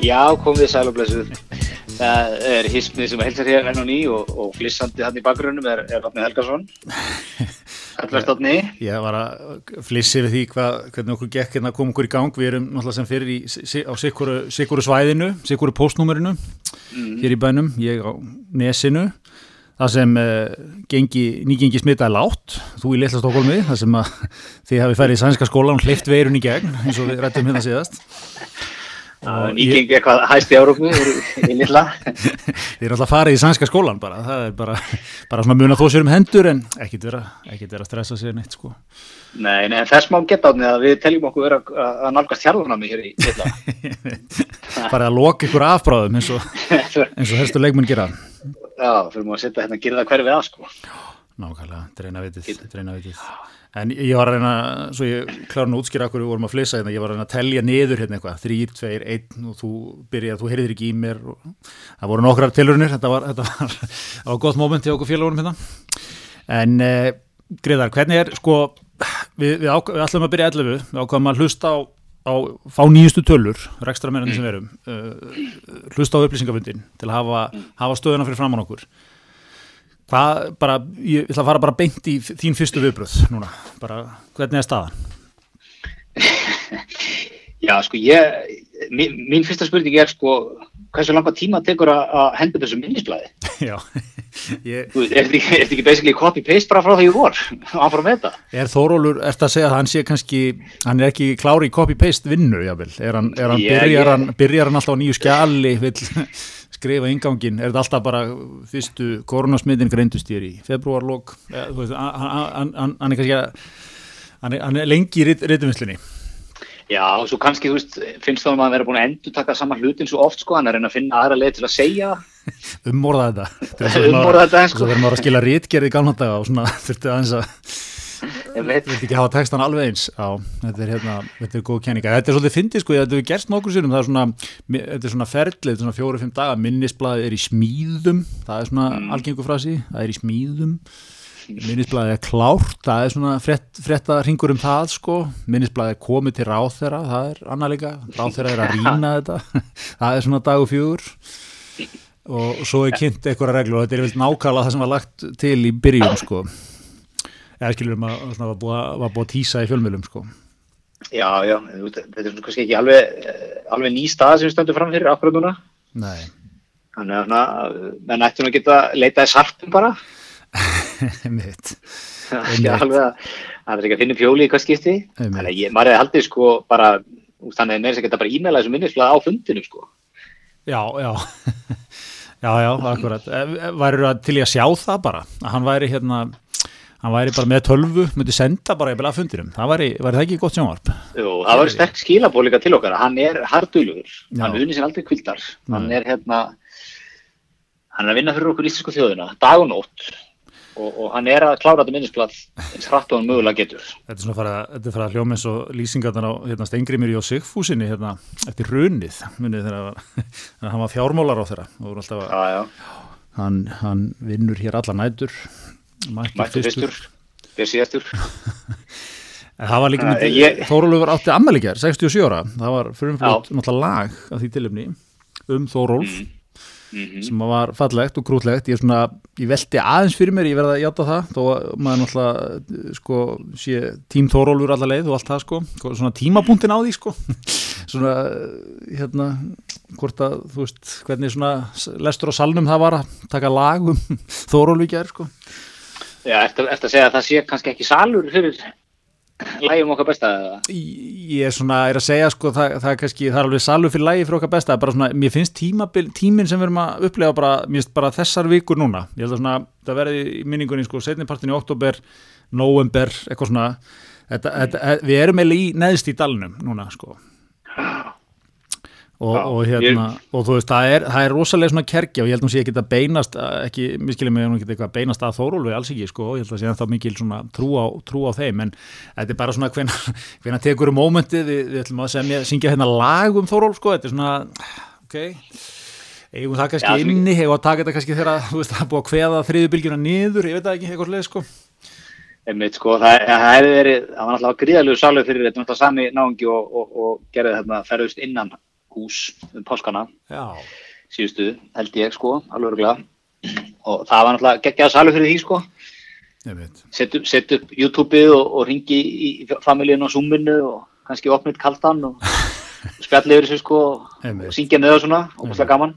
Já, komið sæl og blessuð. Það er hismið sem helsar hér enn og ný og, og flissandi hann í bakgrunum er, er Átni Helgarsson. Allveg Átni. Ég var að flissi við því hvað, hvernig okkur gekk hérna að koma okkur í gang. Við erum náttúrulega sem fyrir í, á sikuru, sikuru svæðinu, sikuru postnúmerinu hér í bænum, ég á nesinu. Það sem uh, gengi, nýgengi smitaði látt, þú í litla Stokkólmi, það sem að þið hafi færið í sænska skólan og hleyft veirun í gegn, eins og við rættum hérna síðast. Nýgengi eitthvað hæst í Európu í, lilla. Þið eru alltaf farið í sænska skólan bara, það er bara, bara svona mun að þó sér um hendur en ekkit vera, ekkit vera að stressa sér neitt sko. Nei, en þess má geta átni að við teljum okkur vera að nálgast þjálfarnami hér í lilla. Farið að loka ykkur afbráðum eins og, eins og helstu leikmenn gera. Já, fyrir maður að setja hérna að gera það hverfið að sko. Nákvæmlega, dreina vitið. En ég var að reyna, svo ég nú að útskýra okkur við vorum að flissa hérna, ég var að reyna að telja niður hérna eitthvað, þrýr, tveir, einn og þú byrjaði, þú heyrðir ekki í mér og það voru nokkrar tilurinnir, þetta var, þetta var, var gott moment til okkur félagunum hérna. En eh, Greðar, hvernig er, sko, við, við, ákvað, við ætlum að byrja 11, við ákvaðum að hlusta á, á fá nýjustu tölur, rekstra mennandi sem við erum, uh, hlusta á upplýsingafundin til að hafa, hafa stöðuna fyrir framann okkur. Hvað, bara, ég ætla að fara bara beint í þín fyrstu viðbröð núna, bara, hvernig er staðan? Já, sko, ég, mín, mín fyrsta spurning er sko, hversu langa tíma tekur að henda þessu minnisblæði? Já, ég, Þú Er þetta ekki, basically copy-paste bara frá því ég vor? Áfram með þetta? er Þórólur, ert að segja að hann sé kannski, hann er ekki klári í copy-paste vinnu, jável, er hann, er hann, Já, byrjar, ég- hann, byrjar hann alltaf á nýju skjali, vil skrifa ingangin, er þetta alltaf bara fyrstu koronasmiðin greindust þér í þú veist, hann, er kannski að, hann er, lengi í rítuminslinni. Já, og svo kannski, þú veist, finnst þá að maður vera búin að endur taka sama hlutin svo oft, sko, hann er að reyna að finna aðra leið til að segja. Ummorða þetta. Ummorða þetta, sko. Svo verður maður að skila rítgerði gamla daga og svona þurfti aðeins að Ég veit, ekki hafa textan alveg eins. Já, þetta er hérna, þetta er góð kenninga Þetta er svolítið fyndið sko, þetta hefur gerst nokkur sérum það er svona, þetta er svona ferlið, þetta er svona fjóru-fimm daga. Minnisblaðið er í smíðum. Það er svona mm. algengu frasi, það er í smíðum. Minnisblaðið er klárt. Það er svona frett, fretta ringur um það sko, minnisblaðið er komið til ráþera það er annað líka, ráþera er að rýna þetta, það er svona dagu fjögur. Og svo er kynnt eitthvað reglur. Og þetta er vel nákvæmlega það sem var lagt til í byrjun sko eða skilur um að svona var búið, að- tísa í fjölmjölum sko. já, já, þú þetta er kannski ekki alveg, eh, alveg ný stað sem við stöndum fram fyrir akkurat núna. Nei, Þannig að, svona, menn ættu nú að geta leitað í sartum bara. mitt. Já, alveg að, það er ekki að finna pjóli í hvað skipti. Einmitt. Þannig að ég, maður hefði haldið, sko, bara, þú þannig að sem geta bara e-maila þessu minnisblað á fundinu, sko. Já, já. já, já, akkurat. Væri að til í að sjá það bara, að hann væri hérna, hann væri bara með tölvu, myndi senda bara í að fundinum. Það væri, væri það ekki gott sjónvarp? Jú, það var sterk skilaból líka til okkar. Hann er hardulugur, hann unni sér aldrei kvildar. Hann er hérna, hann er að vinna fyrir okkur íslensku þjóðina, dag og nótt. Og, og hann er að klára þetta minnisblad eins hratt og hann mögulega getur. Þetta er svona að, að hljóma eins og lýsingarnar á hérna, Steingrimir Jó Sigfúsinni hérna, eftir runið, munið þegar hann var fjármólar á þeirra. Hann, hann vinnur hér alla nætur, mættu fyrstur, fyrir síðastur. Það var líka ég- Þórólfur átti ammælikjar, 67 ára, það var fyrir Já. náttúrulega lag af því tilumni um Þórólf Mhm. sem var fallegt og krútlegt, ég, svona, ég velti aðeins fyrir mér, ég verða að játa það, þó að maður náttúrulega sko, sé tím Þórólfur alla leið og allt það sko, svona tímapunktin á því sko, svona hérna, hvort að þú veist, hvernig svona lestur á salnum það var að taka lag um gerð sko. Já, eftir, eftir að segja að það sé kannski ekki salur fyrir lægjum okkar besta eða? ég er svona, er að segja sko, það, það er kannski, það er alveg salur fyrir lægi fyrir okkar besta, bara svona, mér finnst tímabil, tíminn sem við erum að upplega bara, mér finnst bara þessar vikur núna, ég held að svona, það verði í minningunni sko, setnipartin í oktober november, eitthvað svona. Þetta, þetta, við erum eiginlega í neðst í dalnum núna sko og, Já, og hérna og þú veist, það er, það er rosalega svona kerkja og ég held að hún sé ekki að beinast ekki, miskilum mig, hún ekki eitthvað að beinast að Þórólfi alls ekki, sko, ég held að sé ennþá mikil svona trú á, trú á þeim, en þetta er bara svona hvenær tekur um mómentið við, við ætlum að semja, syngja hérna lag um Þórólf, sko, þetta er svona ok, eigum það kannski Já, inni, eigum að taka þetta kannski þegar þú veist, það er búið að kveða þriðubilgjuna niður, ég veit það ekki, eitthvað sleið, sko. Einmitt, sko, það, það hefði verið, það var náttúrulega gríðalegu salur fyrir þetta náttúrulega sami náungi og, og, og gerði þarna ferðust innan hús um páskana síðustu, held ég sko, alveg örgulega og það var náttúrulega geggjað salur fyrir því sko. Ég veit. set upp, set upp YouTube-ið og, og ringi í familíun á Zoom-inu og kannski opnið kaldan og, og spjalli yfir þessu sko og, Einmitt. og syngja með það svona. Og búinlega gaman.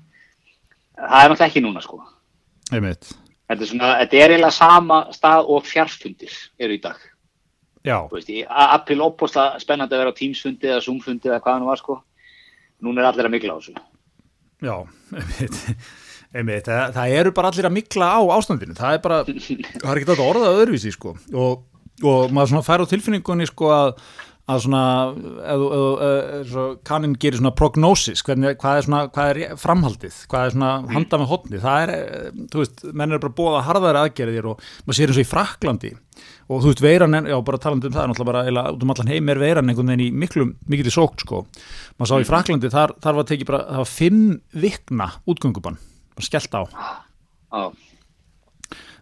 Það er náttúrulega ekki núna sko. Veit. þetta er svona, þetta er eiginlega sama stað og fjarfundir eru í dag. Já, veist, í A- Apple opposla spennandi að vera á Teams-fundi eða Zoom-fundi eða hvað hann var sko núna er allir að mikla á þessu. Já, einmitt. Einmitt, það, það eru bara allir að mikla á ástandinu, það er bara, það er ekki þetta orðað öðruvísi sko. Og, og maður svona fær á tilfinningunni sko að, að svona, eða, eða, eða kannin gerir svona prognosis, hvernig, hvað er svona, hvað er framhaldið, hvað er svona handa með hotni, það er, eh, þú veist, menn er bara búið að harðari aðgerðir og maður sér eins og í Fraklandi og þú veist, veiran, já, bara talandi um það, náttúrulega bara, eða út um allan heim er veiran einhvern veginn í miklu, mikil í sókt, sko. Maður sá í Fraklandi, þar, þar var tekið bara, það var fimm vikna útgöngubann, bara skellt á.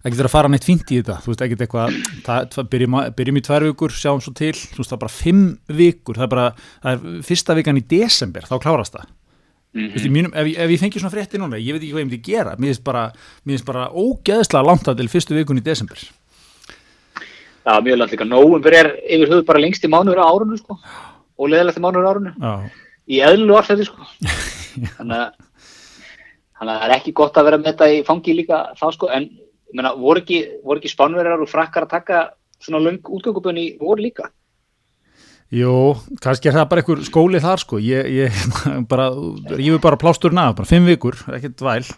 Ekki þeirra að fara neitt fínt í þetta, þú veist, ekkert eitthvað, byrjum, byrjum í tvær vikur, sjáum svo til, þú veist, það er bara fimm vikur, það er bara, það er fyrsta vikan í desember, þá klárast það. Þú veist, í mínum, ef, ef ég fengi svona frétti núna, ég veit ekki hvað ég myndi gera, mér finnst bara, bara ógeðslega langt að til fyrstu vikun í desember. Það var mjög langt líka. Nóvumber er yfir höfuð bara lengst í mánuður á árunu sko og leðilegt í mánuður á árunu Já, í eðlu ársæti sko. Þannig að þannig að það er ekki gott að vera með þetta í fangi líka þá sko en ég meina, voru ekki, ekki spánverjar og frakkar að taka svona löng útgöngubunni voru líka? Jú, kannski er það bara einhver skóli þar sko, ég, ég bara, ég vil bara plásturna af, bara fimm vikur, ekkert væl.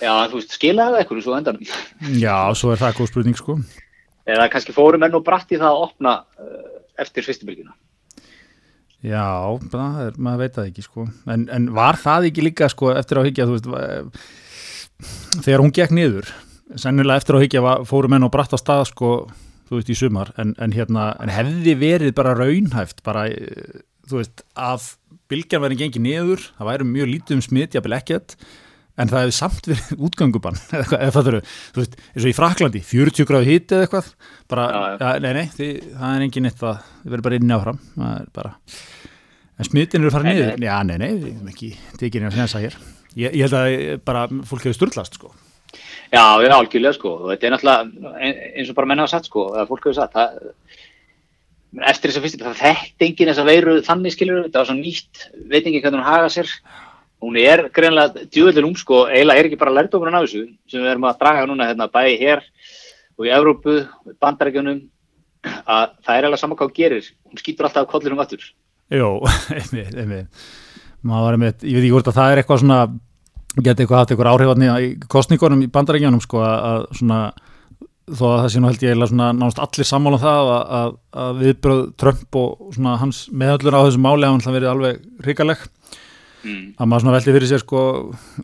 já þú veist skilaði það eitthvað svo á endanum. Já, svo er það góð spurning sko. Eða kannski fórum enn og bratt í það að opna uh, eftir fyrstubylgina Já, er, maður veit það ekki sko. En, en var það ekki líka sko eftir á higgja, veist, þegar hún gekk niður, sennilega eftir á higgja fóru menn og bratt á stað sko, þú veist, í sumar, en, en hérna, en hefði verið bara raunhæft, bara, eh, þú veist, að bylgjan verið gengið niður, það væri mjög lítið um smitt, jafnvel ekkert, en það hefði samt verið útgöngubann, eða eitthvað, það eru, þú veist, eins og í Fraklandi, 40 gráð hitt eða eitthvað, bara, Já, já. ja, nei, nei, því, það er engin eitt að, þið verður bara inni áfram, er bara, en smittin eru farið niður, já, nei, nei, við erum ekki tekið neina sensa hér, ég, ég held að bara fólk hefur sturlast, sko, Já, já, algjörlega sko. Þetta er náttúrulega ein- eins og bara menn hafa sagt sko fólk hefur sagt það, eftir þess að fyrst það þekkt enginn þess að veiru þannig skilur þetta var svo nýtt, veit ekki hvernig hún haga sér hún er greinlega djúvöldur um sko, eiginlega er ekki bara lærdómurinn af þessu sem við erum að draga núna hérna bæði hér og í Evrópu, bandarækjunum að það er eiginlega sama hvað hún gerir hún skýtur alltaf af kollinum aftur Jó, einmitt, einmitt. Einmitt, ég veit ekki hvort að það er eitthvað svona, geti eitthvað haft eitthvað áhrifatni í kostningunum í bandarækjanum sko að, að svona, þó að það sé nú held ég eiginlega svona nánast allir sammála um það að, að, að viðbröð Trump og svona hans meðallur á þessu máli hafa hann. Mm. Að maður svona veldi fyrir sér sko,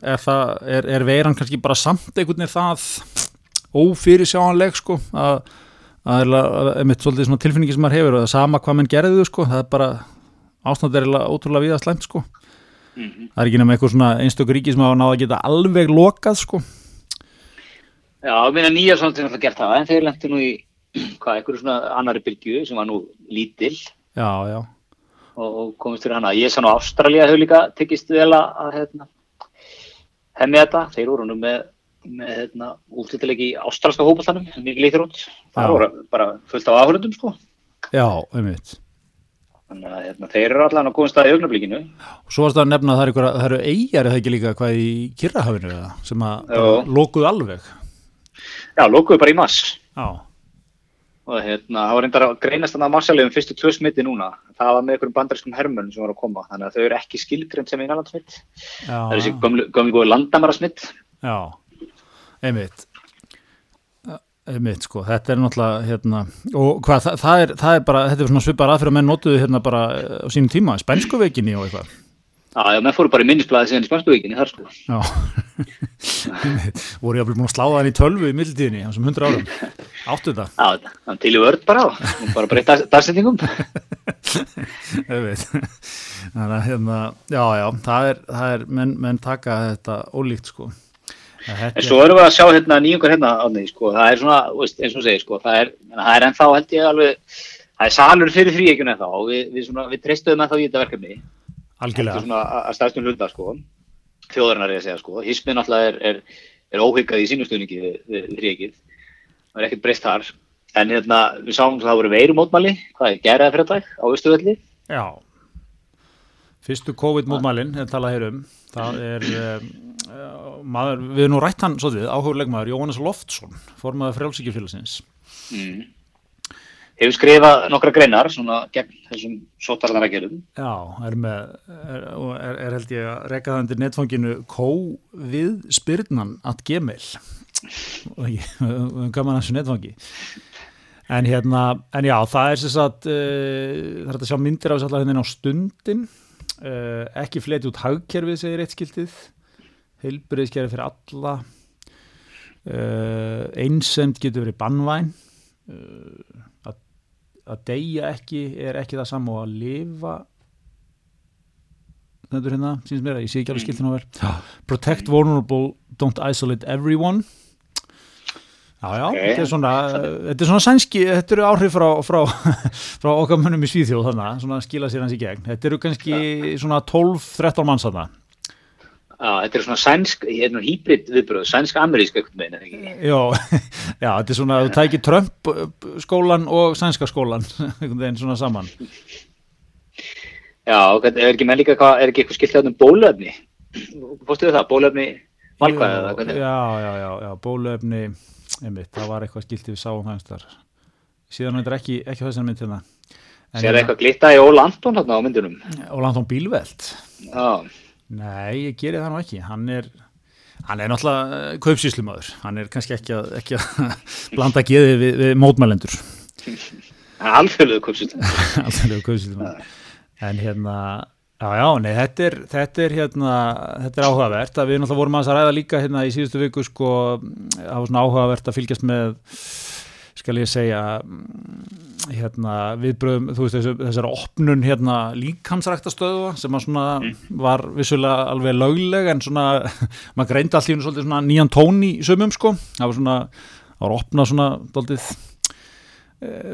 er, það, er, er veiran kannski bara samt einhvern veginn það ófyrir sjáanleg sko að einmitt svolítið svona tilfinningi sem maður hefur og það sama hvað menn gerðu sko, það er bara ástand er eiginlega ótrúlega viða slæmt sko. Mm Það er ekki nema eitthvað svona einstökur ríki sem hafa náða að geta alveg lokað sko. Já, meina nýja svona til að gert það en þeir lentu nú í hvað, einhverju svona annari bylgju sem var nú lítil Já, já, og, komist fyrir hana. Ég sá nú Ástralía hefur líka tekist vel að, að hérna, hemmi þetta. Þeir voru nú með, með hérna, útlýttilegi í ástralska hópastanum, mikið lítur út. Það voru bara fullt af áhörundum, sko. já, einmitt. Þannig að hérna, þeir eru allan að komast að í augnablíkinu. Og svo varst það að nefna að það, er einhverja, það eru eigjar eða ekki líka hvað í Kirrahafinu eða, sem að lokuðu alveg. Já, lókuðu bara í mass. Já, Og hérna, það var reyndar að greinast þannig að massalegum fyrstu tvö smitti núna. Það var með einhverjum bandariskum hermönum sem voru að koma. Þannig að þau eru ekki skilgrind sem einanlandsmitt. Það er þessi gömlu, góði landamæra smitt. já, einmitt. Einmitt sko, þetta er náttúrulega hérna, og hvað, það, það, er, það er bara, þetta er svona svipar aðfyrir að menn notuðu hérna bara eh, á sínum tíma, spænsku veikinni og eitthvað. Já, já, menn fóru bara í minnisblæði síðan í Spanskuvíkinni þar sko. Já. Voru ég að bli búin að sláða hann í tölvu í mildtíðinni, á þessum hundra árum. Áttu þetta? Já, það til í vörð bara, og bara breyta dagsendingum. Einmitt. Þannig að hérna, já, já, það er, það er menn, menn taka þetta ólíkt sko. En svo erum við að sjá hérna nýjungar hérna á því, sko, það er svona, veist, eins og segir, sko, það er, það er ennþá held ég alveg, það er salur fyrir þrýekjun ennþá og við, við, við treystuðum ennþá í þetta verkefni Algjörlega. svona að stæðstum hluta sko, þjóðarinnar er að segja sko, hismið náttúrulega er, er, er óhyggað í sínustöðningi við, ríkið, það er ekkert breyst þar, en hérna við sáum að það voru veirumótmæli, hvað er geraði fyrir dag á Östuvelli? Já, fyrstu COVID-mótmælinn, er talað hér um, það er, um, maður, við erum nú rætt hann, svo þið, áhugurlegmaður Jóhannes Loftsson, formaður frjálsíkjufélagsins. Mm hefur skrifað nokkra greinar svona gegn þessum sótarðanagerðum. Já, er með, er, er, er held ég að reyka það undir netfanginu kóviðspyrnan at gmail. Og ég hef gaman að þessu netfangi. En hérna, en já, það er sem sagt, uh, það er að sjá myndir af þess að hérna á stundin, uh, ekki fleti út hagkerfið, segir eitt skildið, heilbriðskerfi fyrir alla, uh, einsemt getur verið bannvæn, að að deyja ekki er ekki það saman og að lifa. Þetta er hérna, síns mér að ég sé ekki alveg skiltinn á verð protect vulnerable, don't isolate everyone. Já já, okay. þetta er svona þetta er svona sænski, þetta eru áhrif frá, frá, frá okkar munum í Svíþjóð þannig, svona skila sér hans í gegn. Þetta eru kannski svona 12-13 manns þannig Já, þetta er svona sænsk, hérna hýbrit viðbröð, sænsk-amerísk ekkert meina, ekki? Já, já, þetta er svona, þú tækir Trump skólan og sænska skólan, einhvern veginn svona saman. Já, er ekki með líka, hvað, er ekki eitthvað skilt um bólöfni? Fórstu þið það, bólöfni valkvæðið? Já, já, já, já, bólöfni, einmitt, það var eitthvað skilt við sáum það einstar. Síðan er þetta ekki, ekki þessan mynd hérna. Sér það eitthvað glitta í Óla Anton hérna á myndunum? Óla Anton Bílveld? Já. Nei, ég gerir það nú ekki. Hann er, hann er náttúrulega kaupsíslumadur. Hann er kannski ekki að, ekki að blanda geði við, við mótmælendur. Alþjóðlegu kaupsíslumadur. Alþjóðlegu kaupsíslumadur. En hérna, já, já, nei, þetta er, þetta er hérna, þetta er áhugavert. Við náttúrulega vorum að ræða líka hérna í síðustu viku, sko, það var svona áhugavert að fylgjast með skal ég segja hérna, viðbröðum, veist, þessari opnun hérna, líkamsræktastöðu sem svona, var vissulega alveg lögleg en svona, maður greindi allt í hún svolítið nýjan tón í sömum sko, það var svona, það var opnað svona doldið,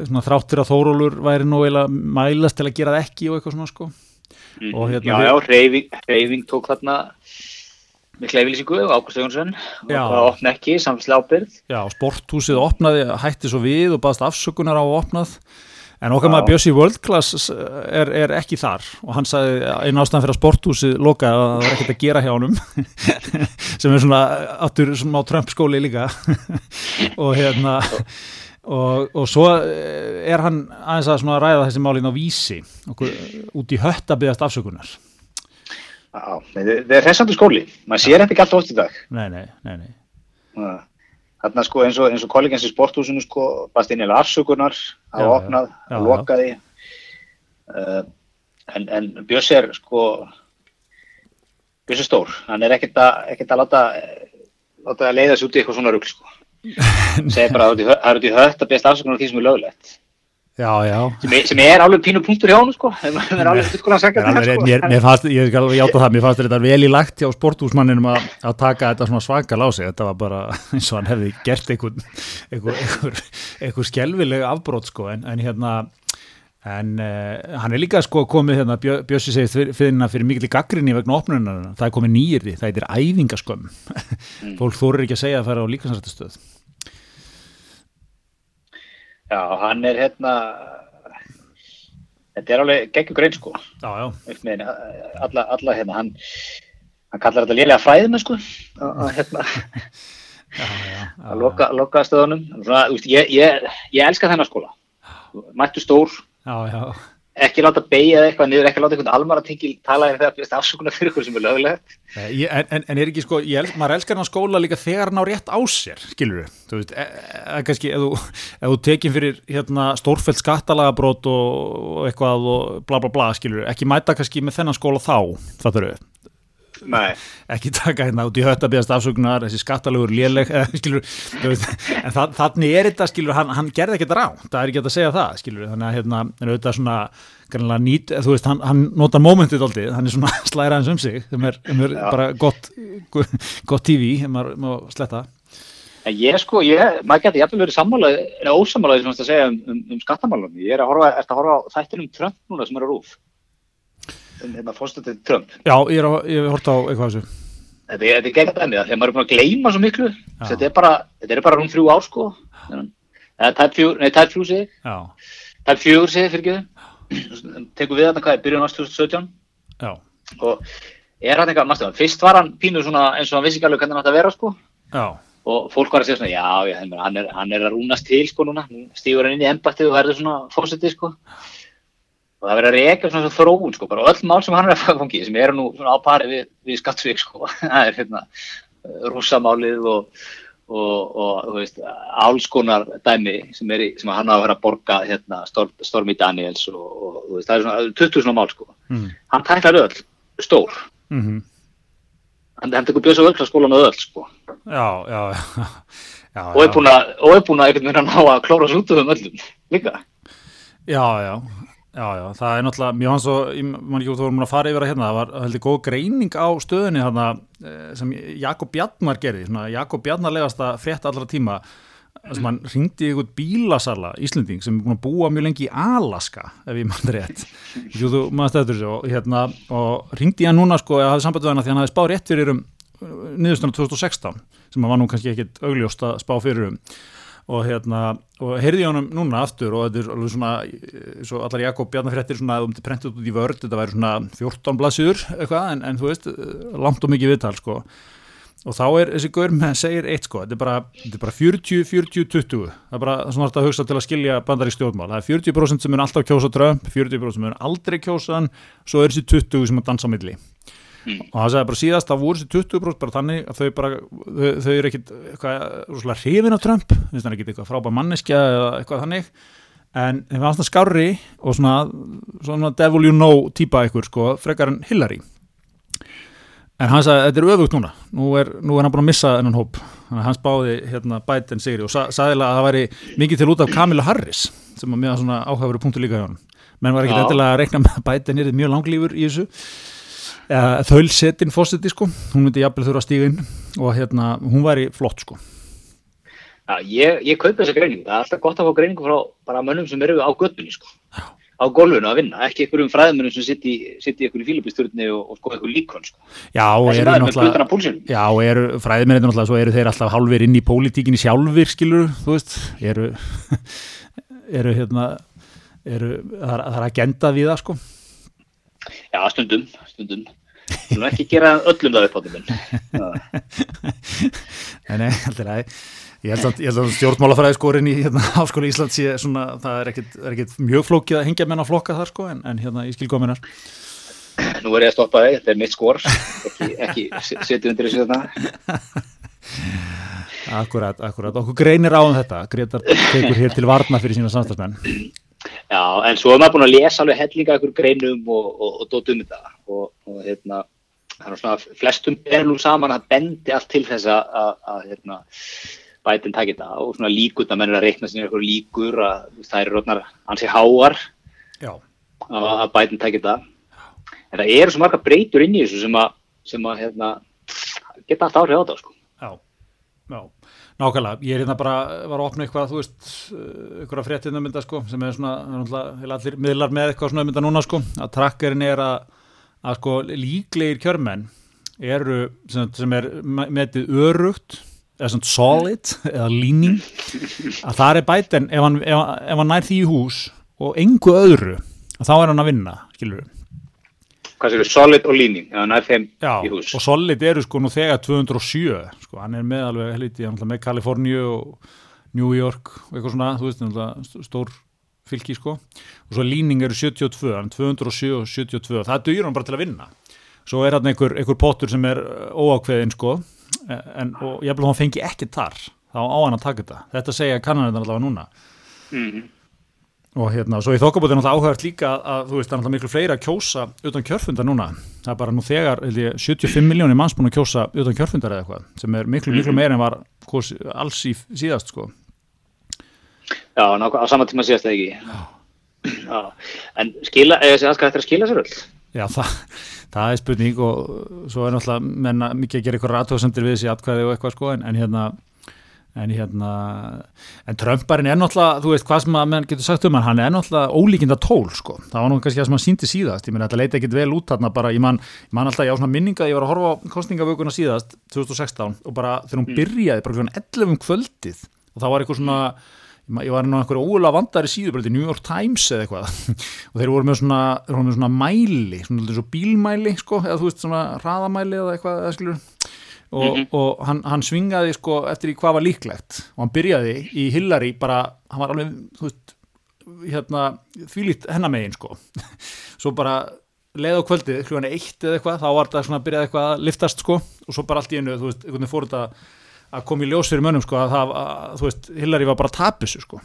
svona þráttir að þórólur væri nú eða mælast til að gera það ekki og eitthvað svona sko. Mm. og hérna Já, já, reyfing, reyfing tók þarna mikla yfirlýsingu og Ágúst Jónsson og það opna ekki, samfélagslega ábyrð Já, sporthúsið opnaði, hætti svo við og baðast afsökunar á opnað. En okkar maður Bjössi World Class er, er ekki þar. Og hann sagði einu ástæðan fyrir að sporthúsið lokaði að það var ekkert að gera hjá honum. Sem er svona áttur sem á Trump skóli líka. Og hérna og, og svo er hann aðeins að ræða þessi málin á vísi. Okkur, út í hött að byggast afsökunar það er hressandi skóli, maður sér þetta ekki alltaf ótt í dag. Nei, nei, nei, nei. Þarna sko eins og, og kollegjans í sporthúsinu sko, bast inn í afsökunar, hafa opnað, hafa lokaði. Uh, en, en Björns er sko, Björns er stór, hann er ekkert að, ekkert að láta, láta að leiða sér út í eitthvað svona rugg sko. Það segir bara að það eru í hött að besta afsökunar því sem er löglegt. Já, já. Sem er, er alveg pínu punktur hjá hann sko, það er alveg fullkona að segja þetta sko. Mér, mér fannst, ég skal hjáta það, mér fannst þetta vel í lagt hjá sporthúsmanninum að, taka þetta svona svakal á sig, þetta var bara eins og hann hefði gert einhver, einhver, skelvileg afbrót sko, en, en hérna, en uh, hann er líka sko komið hérna, Bjössi segist fyrir, fyrir, fyrir mikil í gaggrinni vegna opnunar, það er komið nýjirði, það er æfingaskömm, mm. fólk þórir ekki að segja að það fara á líkansrættastöð. Já, hann er hérna þetta er alveg geggjur grein sko. Já, já. alla, alla hérna hann, hann kallar þetta liðlega fræðinu sko að hérna. Að loka, loka stöðunum. Svona, ég, ég, ég elska þennan skóla. Mættu stór. Já, já ekki láta beigja eitthvað niður, ekki láta einhvern almaratingil tala en það er afsökunar fyrir eitthvað sem er lögulegt en, en, en er ekki sko, el, maður elskar hann á skóla líka þegar hann á rétt á sér skilur þú veist, e, e, kannski ef þú, þú tekinn fyrir hérna, stórfælt skattalagabrót og, og eitthvað og bla bla bla skilur, ekki mæta kannski með þennan skóla þá, það þurfu Nei. Ekki taka hérna út í hött að beðast afsökunar þessi skattalegur léleg skilur, veist, en það, þannig er þetta skilur, hann, hann gerði ekki þetta rá, það er ekki að segja það skilur, þannig að hérna, þetta svona nýt, þú veist, hann, hann nota momentið aldrei, hann er svona slæraðins um sig sem er, sem er bara gott gott TV, maður má sletta. En ég sko, ég, maður getur jæfnvel verið sammálaðið, eða ósammálaðið sem það segja um, um, um skattamálum, ég er að horfa, að horfa á þættinum Trump núna sem er að rúf. um hérna fórstættið Trump. Já, ég er ég hef hort á eitthvað þessu. Þetta er, þetta er gegn dæmið, þegar maður er búin að gleyma svo miklu, þetta er bara, þetta er bara rúm þrjú ár, sko. Fjögur segi, Já, tæp fjögur segi fyrir ekki Tekum við þarna hvað er, byrjun ást 2017 já, og er hann eitthvað, mannstu það, fyrst var hann pínu svona eins og hann vissi ekki alveg hvernig hann átti að vera, sko. já, Og fólk var að segja svona, já, já, hann er, hann er að rúnast til, sko, núna. Nú Stígur hann inn í embættið og verður svona fórsetið, sko. Og það verður að reyka svona svo þróun, sko, bara öll mál sem hann er að fangi, sem eru nú svona á pari við, við skattsvík, sko. Það er hérna rússamálið og, og, og, þú veist, alls konar dæmi sem, í, sem hann á að vera að borga, hérna, Storm, Stormy Daniels og, og, þú veist, það er svona 20 svona mál, sko. mm, Hann tæklar öll, stór. mm Hann, hann tekur bjöðs á völklaskólan öll, sko. já, já, já, já, Og er búin að, og er búin að einhvern veginn að ná að klóra svo út af þeim öllum, líka. já, já, já, já, það er náttúrulega, mjög hans og, ég man ekki út þú vorum að fara yfir að hérna, það var heldur góð greining á stöðunni eh, sem Jakob Bjarnar gerði, svona Jakob Bjarnar legasta frétt allra tíma, sem hann ringdi einhvern bílasala Íslending sem er búin að búa mjög lengi í Alaska ef ég mann rétt. Jú, þú maður stættur þessu og, hérna, og ringdi hann núna sko, ég hafði samband við hann því hann hafði spáð rétt fyrir um niðurstunum 2016 sem var nú kannski ekkit augljóst að spá fyrir um og hérna, og heyrði ég honum núna aftur og þetta er alveg svona svo allar Jakob Bjarnafréttir svona um til prentið út í vörd, þetta væri svona 14 blaðsjur eitthvað, en, en þú veist langt og mikið viðtal sko. Og þá er þessi gaur með segir eitt sko þetta er bara, þetta er bara 40, 40, 20 það er bara svona þetta að hugsa til að skilja bandar í stjórnmál, það er 40% sem er alltaf kjósa Trump 40% sem er aldrei kjósa hann svo er þessi 20 sem er dansa milli og það segði bara síðast að voru þessi 20% bara þannig að þau bara þau, þau eru ekkit eitthvað rúslega hrifin af Trump. Það ekkit eitthvað frábær manneskja eða eitthvað þannig. En þeim fannst það skárri og svona, svona devil you know típa ykkur sko, frekar en Hillary. En hann sagði þetta er öfugt núna. Nú er, nú er hann búin að missa þennan hóp. Að hann spáði hérna Biden sigri og sa, sagði að það væri mikið til út af Kamila Harris sem var mjög svona áhæfuru punktu líka hjá hann menn var ekki endilega að reikna með að Biden er mjög langlífur í þessu þaulsetin fósiti sko hún myndi jafnvel þurfa að stíga inn og hérna hún væri flott sko Já, ég, ég kaupi þessa greiningu. Það er alltaf gott að fá greiningu frá bara mönnum sem eru á göttunni, sko. Á gólfinu að vinna, ekki einhverjum fræðmönnum sem sitt í, einhverju fílubisturni og, og skoða einhverju líkon, sko. Já, og eru náttúrulega. Já, fræðimennir náttúrulega, svo eru þeir alltaf hálfur inn í pólitíkinni sjálfur, skilur, þú veist, eru, eru hérna, eru, það er, það er agenda við það, sko. Já, stundum, stundum. Þú nú ekki gera öllum það upp á þeim minn. Nei, nei, alltaf ræði. Ég held að, að stjórnmálafræði skorin í hérna, Háskóla Íslands sé svona, það er ekkit, er ekkit mjög flókið að hengja menn á flokka þar, sko, en, en hérna, ég skil kominar. Nú er ég að stoppa þig, þetta er mitt skor. Ekki, ekki setja undir þessu þetta. Akkurat, akkurat. Okkur greinir á um þetta. Gretar tekur hér til varna fyrir sína samstagsmenn. Já, en svo er maður búin að lesa alveg hellinga ykkur greinum og, og, og dótt um þetta. Og, og hérna, er svona flestum er nú saman að bendi allt til þess að, hérna, bætin takit það og svona líkur, það mennir að reikna sinni eitthvað líkur að það eru rótnar ansi háar Já. að, að bætin takit það. En það eru svo marga breytur inn í þessu sem að, sem að hérna, geta allt áhrif á það, sko. Já, já, nákvæmlega. Ég er hérna bara, var að opna eitthvað, þú veist, eitthvað fréttinu mynda, sko, sem er svona, allir miðlar með eitthvað svona mynda núna, sko, að trakkarinn er að, að sko, líklegir kjörmenn eru, sem, sem er metið örugt, eða svona solid, eða líning, að það er bæten, ef ef, ef hann nær því í hús og engu öðru, þá er hann að vinna, skilur við. Hvað séu, solid og líning, ef hann er þeim Já, í hús. og Solid eru sko nú þegar 207, sko, hann er með alveg helviti, hann er með Kaliforníu og New York og eitthvað svona, þú veist, náttúrulega st- stór fylki, sko, og svo líning eru 72, hann er 207 og 72, það dugir hann bara til að vinna. Svo er hann einhver, einhver pottur sem er uh, óákveðin, sko, en, og ég hann fengi ekki þar, þá á hann að taka þetta. Þetta segja kannanir allavega núna. Mhm. Og hérna, svo í þokkabóti er náttúrulega áhugavert líka að, að þú veist, það er náttúrulega miklu fleira að kjósa utan kjörfundar núna. Það er bara nú þegar, held ég, 75 miljónir manns búin að kjósa utan kjörfundar eða eitthvað, sem er miklu, miklu meira en var kos, alls í síðast, sko. Já, nákvæm, á sama tíma síðast það ekki. Já. En skila, eða þessi aðskæð eftir að skila sér öll. Já, það, það er spurning og svo er náttúrulega menna mikið að gera eitthvað rátóðsendir við þessi atkvæði og eitthvað, sko, en, en hérna, en hérna en Trumparinn er náttúrulega, þú veist hvað sem að mann getur sagt um hann, hann er náttúrulega ólíkinda tól sko, það var nú kannski það sem hann síndi síðast. Ég menn þetta leita ekkit vel út þarna bara ég man, ég man alltaf, ég á svona minninga, ég var að horfa á kostningavökunna síðast, 2016 og bara þegar hún mm. byrjaði, bara svona 11 um kvöldið og það var eitthvað svona ég var inn á einhverju ólega vandari síðu bara til New York Times eða eitthvað. Og þeir voru með svona, voru með svona mæli svona, svona bílmæli sko, eða þú veist svona raðamæli eða eitthvað eða, og, mm -hmm. og hann, hann svingaði sko eftir í hvað var líklegt. Og hann byrjaði í Hillary bara, hann var alveg þú veist, hérna þvílít hennamegin sko. Svo bara leið á kvöldið, hljóðan eitt eða eitthvað, þá var það svona að byrjaði eitthvað að liftast sko. Og svo bara allt í einu, þú veist, einhvern veginn fór þetta að koma í ljós fyrir mönnum sko að það, að, þú veist, Hillary var bara tapis sko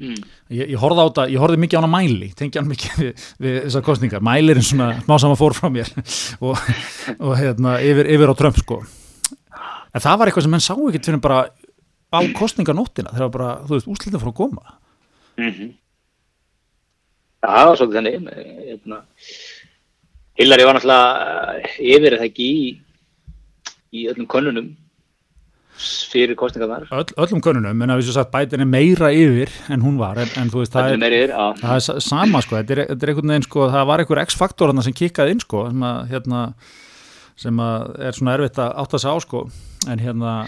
mm. ég, ég horfði á þetta, ég horfði mikið á hana mæli tengja hann mikið við, við þessar kostningar mælirinn svona smá saman fór frá mér og, og hérna yfir, yfir á Trump sko. En það var eitthvað sem menn sá ekkert fyrir bara á kostninganóttina þegar bara, þú veist, úslitin fór að koma. Mm -hmm. Það var svolítið þenni hérna, Hillary var náttúrulega yfir eða ekki í í öllum konunum fyrir kostningarnar Öll, öllum konunum, en að við svo sagt bætin er meira yfir en hún var, en, en þú veist það er, yfir, það er sama sko þetta er, þetta er einhvern veginn sko, það var einhver x-faktor sem kikkaði inn sko sem að, hérna, sem að er svona erfitt að átta sig á sko en hérna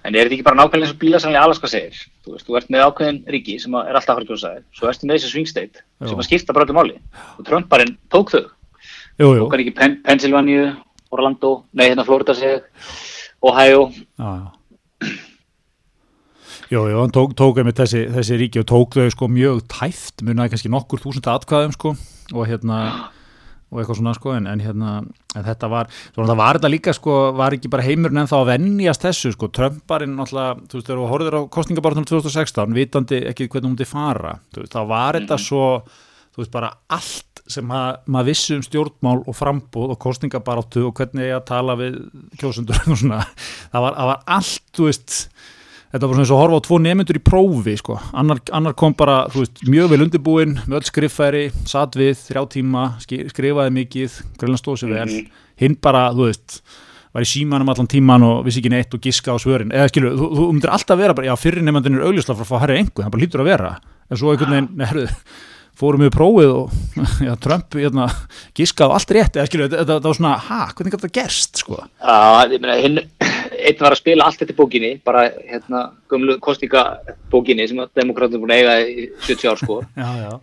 En er þetta ekki bara nákvæmlega eins og bílasanlega Alaska segir? Þú veist, þú ert með ákveðin ríki sem er alltaf að fara kjósaði, svo ertu með þessi swing state sem að skipta bara öllu máli. Og Trumparinn tók þau. Tók hann ekki Pen Pennsylvania, Orlando nei hérna Florida seg Ohio. Já, já Jú, jú, hann tók, tók einmitt þessi, þessi ríki og tók þau sko mjög tæft, munið kannski nokkur þúsund atkvæðum sko og hérna og eitthvað svona sko en, en hérna en þetta var, svona það var þetta líka sko var ekki bara heimurinn en þá að vennjast þessu sko Trumparinn alltaf, þú veist þegar þú horfður á kostningabartunum 2016, vitandi ekki hvernig hún til fara, þú veist þá var þetta mm -hmm. svo, þú veist bara allt sem mað, maður vissi um stjórnmál og frambóð og kostningabartu og hvernig ég að tala við kjósundur og svona, það var, það var allt, þú veist þetta var svona eins og að horfa á tvo nemyndur í prófi sko. annar, annar kom bara veist, mjög vel undirbúin, með öll skriffæri satt við, þrjá tíma, skrifaði mikið greinlega stóð sér vel mm -hmm. hinn bara, þú veist, var í símanum allan tíman og vissi ekki neitt og giska á svörin eða skilju, þú, þú myndir alltaf vera bara, já fyrir nemyndin er augljósla frá að fá herri engu, það bara lítur að vera en svo einhvern veginn, nefnir fórum við prófið og já, Trump hérna, gískaði allt rétt eða skilju, þetta var svona, ha, hvernig gæti það gerst sko? Já, ég meina, hinn einn var að spila allt þetta bókinni bara hérna, gömlu kostíka bókinni sem að demokrátum búin að eiga í 70 ár sko. Já, já.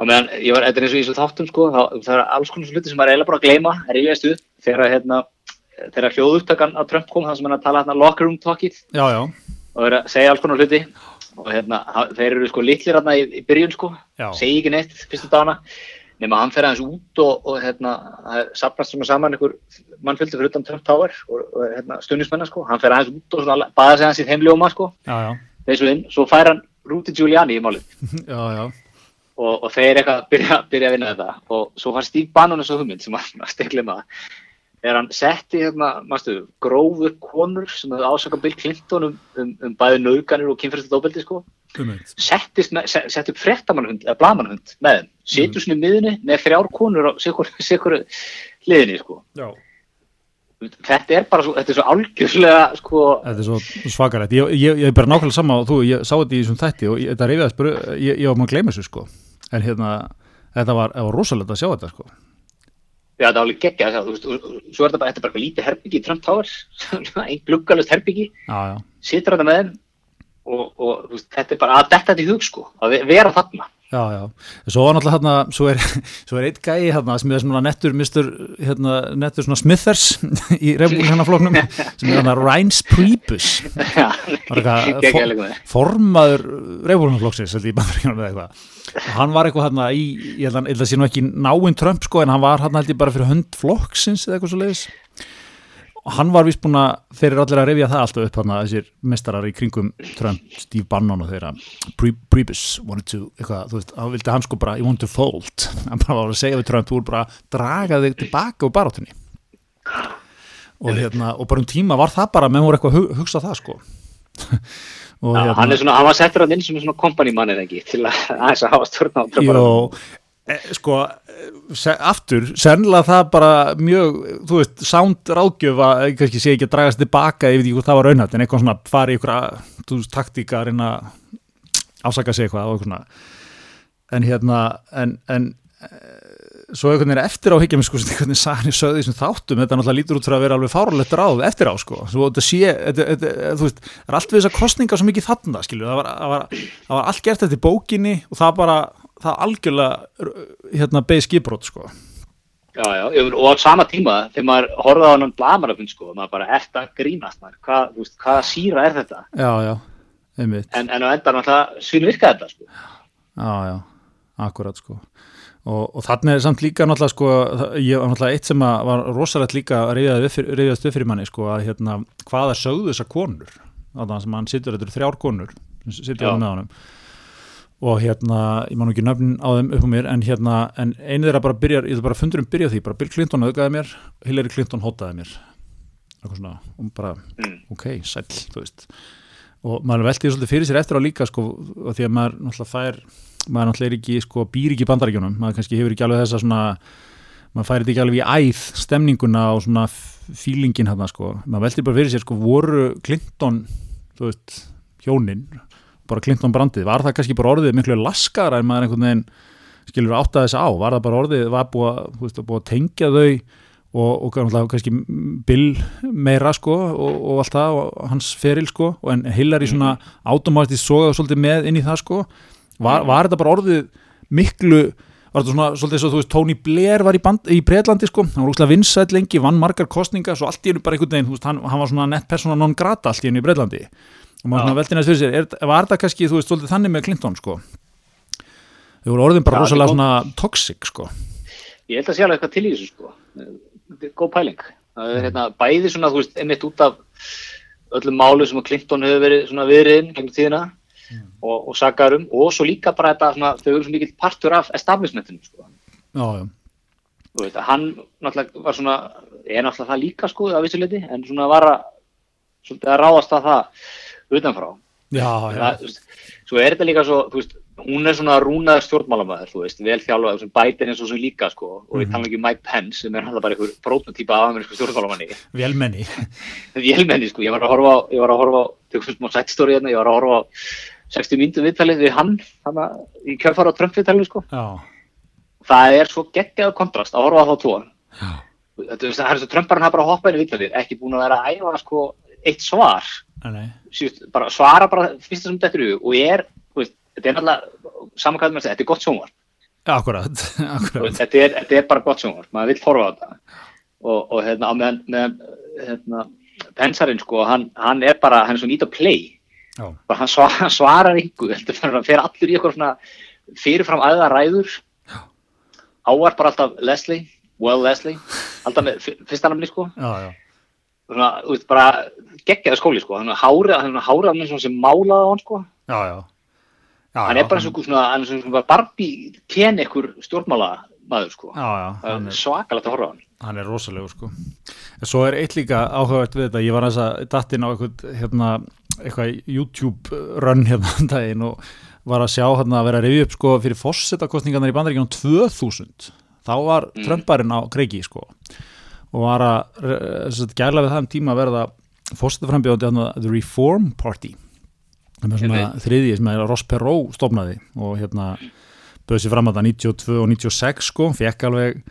Og meðan, ég var, þetta er eins og í þessu þáttum sko þá, það er alls konar sluti sem maður eiginlega bara að gleyma er í vestu, þegar hérna þegar hljóðupptakan á Trump kom, það sem hann að tala hérna locker room talkið og verið að segja alls konar hluti og hérna, þeir eru sko litlir hérna í, í byrjun sko, segi ekki neitt fyrstu dana, nema hann fer aðeins út og, og hérna, það sapnast sem að saman einhver mannfjöldi fyrir utan Trump Tower og, og hérna, stundismennar sko, hann fer aðeins út og svona baða sig hans í heimljóma sko, þessu inn, svo fær hann Rudy Giuliani í málið. Og, og þeir eitthvað byrja, byrja að vinna þetta. Og svo fær Steve Bannon þessu hugmynd sem að stekla maður er hann setti hérna, mástu, grófu konur sem hefði ásaka Bill Clinton um, um, um bæði nauganir og kynferðslega dóbeldi sko settist með, set, sett upp frettamannhund eða blamannhund með þeim, setur svona í miðunni með þrjár konur á sikur hliðinni sko. Þetta er bara svo, þetta er svo algjörlega sko þetta er svo svakarætt, ég, ég, ég er bara nákvæmlega sama og þú, ég sá þetta í þessum þætti og þetta reyfiðast ég, ég var maður að gleyma þessu sko. En hérna, þetta var, var rosalega að sjá þetta sko Já, það var alveg geggja, þú veist, og svo er þetta bara, þetta er bara lítið herbyggi í Trump Tower, einn gluggalust herbyggi, situr þetta með þeim og, og veist, þetta er bara að detta þetta í hug, sko, að vera þarna. Já, já, svo var náttúrulega hérna, svo er, svo er eitt gæi hérna sem er svona nettur, mistur, hérna, nettur svona Smithers í reyfbúlhannafloknum sem er hérna Reince Priebus, formaður reyfbúlhannaflokksins, held ég bara fyrir hérna eitthvað. Og hann var eitthvað hérna í, ég held að það sé nú ekki náinn Trump sko en hann var hérna held ég bara fyrir hönd flokksins eða eitthvað svo leiðis hann var vist búin að þeir eru allir að revja það alltaf upp hérna þessir mestarar í kringum Trump, Steve Bannon og þeirra. Priebus wanted to, eitthvað, þú veist, hann vildi hann sko bara, I want to fold. Hann bara var að segja við Trump, þú er bara að draga þig tilbaka úr barátunni og hérna, og bara um tíma var það bara, menn voru eitthvað að hugsa það sko. Já, hérna, hann, svona, hann var settur að inn sem svona kompanimann eða ekki til að, að hafa stjórn á Jó, e, sko, se, aftur sennilega það bara mjög þú veist, sound ráðgjöf að kannski sé ekki að dragast tilbaka ef því hvað það var raunhætt en eitthvað svona fari ykkur að þú veist, taktíka að reyna ásaka sig eitthvað eitthvað svona. En hérna, en, en svo einhvern veginn eftir á higgja mig sko, hvernig Sani sögði þessum þáttum þetta náttúrulega lítur út fyrir að vera alveg fáralegt ráð eftir á sko, svo þetta sé þetta, þetta, þú veist, það er allt við þessar kostninga svo mikið þarna, skilju, það var, það, var, það var allt gert eftir bókinni og það bara það algjörlega hérna beði skiprót sko. Já, já, og á sama tíma þegar maður horfaði á hann blamarafinn sko, maður bara eftir að grínast maður, hvað, þú veist, hvaða síra er þetta? Já, já, einmitt. En, en á endan náttúrulega svinvirka þetta sko. Já, já, akkurat sko. Og, og þannig er samt líka náttúrulega sko, ég var náttúrulega eitt sem var rosalegt líka að reyðast upp fyrir manni sko að hérna, hvaða sögðu þessar konur? Þannig að hann sittur, þetta þrjár konur sittur með honum og hérna, ég man ekki nöfn á þeim upp á mér en hérna, en einu þeirra bara byrjar ég þú bara fundur um byrjað því, bara Bill Clinton auðgaði mér Hillary Clinton hótaði mér. Eitthvað svona, og bara mm. ok, sæl, þú veist. Og maður veltiði svolítið fyrir sér eftir á líka sko, því að maður náttúrulega fær maður náttúrulega er ekki, sko, býr ekki í bandarækjunum maður kannski hefur ekki alveg þessa svona maður færi þetta ekki alveg í æð stemninguna og svona fílingin hérna sko. Maður veldi bara fyrir sér sko, voru Clinton hjónin bara Clinton brandið, var það kannski bara orðið miklu laskara en maður einhvern veginn skilur átt að þess á, var það bara orðið var búið, veist, búið að tengja þau og, og kannski Bill meira sko og, og allt það og hans feril sko og en Hillary svona mm. automatist sogaði svolítið með inn í það sko. Var, var þetta bara orðið miklu var þetta svona, svolítið svo, þú veist, Tony Blair var í, band, í Breitlandi, sko, hann var úrslega vinsætt lengi, vann margar kostningar, svo allt í hennu bara einhvern veginn, þú veist, hann, hann var svona nett persóna non grata allt í hennu í Breitlandi og maður svona veldi næst fyrir sér, er, var þetta kannski, þú veist, svolítið þannig með Clinton, sko? Þau voru orðin bara rosalega svona toxic, sko. Ég held að sé alveg eitthvað til í þessu, sko. Góð pæling, það er hérna bæði svona, þú veist, einmitt út af öllum málu sem Clinton hefur verið svona viðriðin gegnum tíðina mm. og, og sagarum og svo líka bara þetta svona, þau eru svo mikið partur af establishmentinu sko. Já, já. Þú veit að hann náttúrulega var svona, er náttúrulega það líka sko af vissuleiti, en svona var að, svona, að ráðast að það utanfrá. Já, já. Það, svo er þetta líka svo, veist, hún er svona rúnaður stjórnmálamæður, vel þjálfað, bætir eins og svo líka, sko, og við mm -hmm. tala ekki um Mike Pence, sem er alltaf bara einhver prótotýpa af amerísku stjórnmálamanni. Velmenni. Velmenni, sko, ég var að horfa á, ég var að horfa á, tökum smá sættstóri hérna, ég var að horfa á 60 mínutum viðtalið við hann hana, í kjörfara á Trump-viðtalið sko. það er svo geggjað kontrast að horfa á þá tvo það er svo Trumparinn hafa bara hoppað inn í viðtalið ekki búin að vera að æfa sko, eitt svar. Sýst, bara, svara bara fyrsta sem þetta eru og er, veist, þetta er náttúrulega samankvæðum með þetta, þetta er gott sjónvar akkurat, akkurat. Þetta, er, þetta er bara gott sjónvar, maður vil horfa á þetta. Og, og hérna, með, með hérna, pensarinn sko, hann, hann er bara, hann er svo nýtt að play. Hann svarar, svarar yngu hann fer allir í eitthvað svona fyrirfram aðða ræður. Áar bara alltaf Leslie well Leslie, alltaf með fyrstanamni sko. Já, já. Svona, veist, bara geggjaði skóli sko. Hann hárið hárið hann sem málaði á hann sko. Já, hann er bara hann... svona, hann er svona Barbie ken ekkur stjórnmála maður sko svakalegt að horfa á hann. Hann er rosalega sko. En svo er eitt líka áhugavert við þetta. Ég var að datta inn á eitthvað hérna eitthvað YouTube run hérna um daginn og var að sjá hérna að vera að reyði upp sko fyrir fórsetakostningarnar í bandaríkjum 2000, þá var mm. Trumparinn á kreiki sko og var að gæla við það um tíma að verða fórsetaframbjóðandi hérna The Reform Party það er svona þriðið sem er að Ross Perot stofnaði og hérna bauði sér fram að það 92 og 96 sko, fekk alveg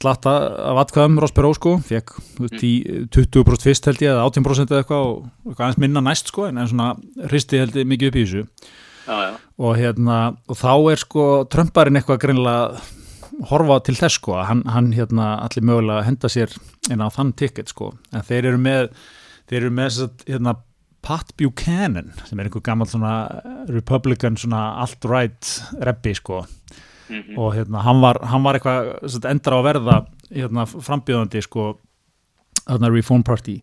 slatta af atkvæðum Ross Perot sko, fekk mm. 20% fyrst held ég eða 18% eða eitthvað og eitthvað aðeins minna næst sko en svona hristi held ég mikið upp í þessu já, já. Og, hérna, og þá er sko Trumparinn eitthvað greinlega horfa til þess sko að hann, hann hérna allir mögulega henda sér inn á þann ticket sko. En þeir eru með þeir eru með hérna Pat Buchanan sem er einhver gammal svona Republican svona alt-right reppi sko. Mm -hmm. og hérna, hann var, hann var eitthvað endra á verða hérna, frambjöðandi sko þarna Reform Party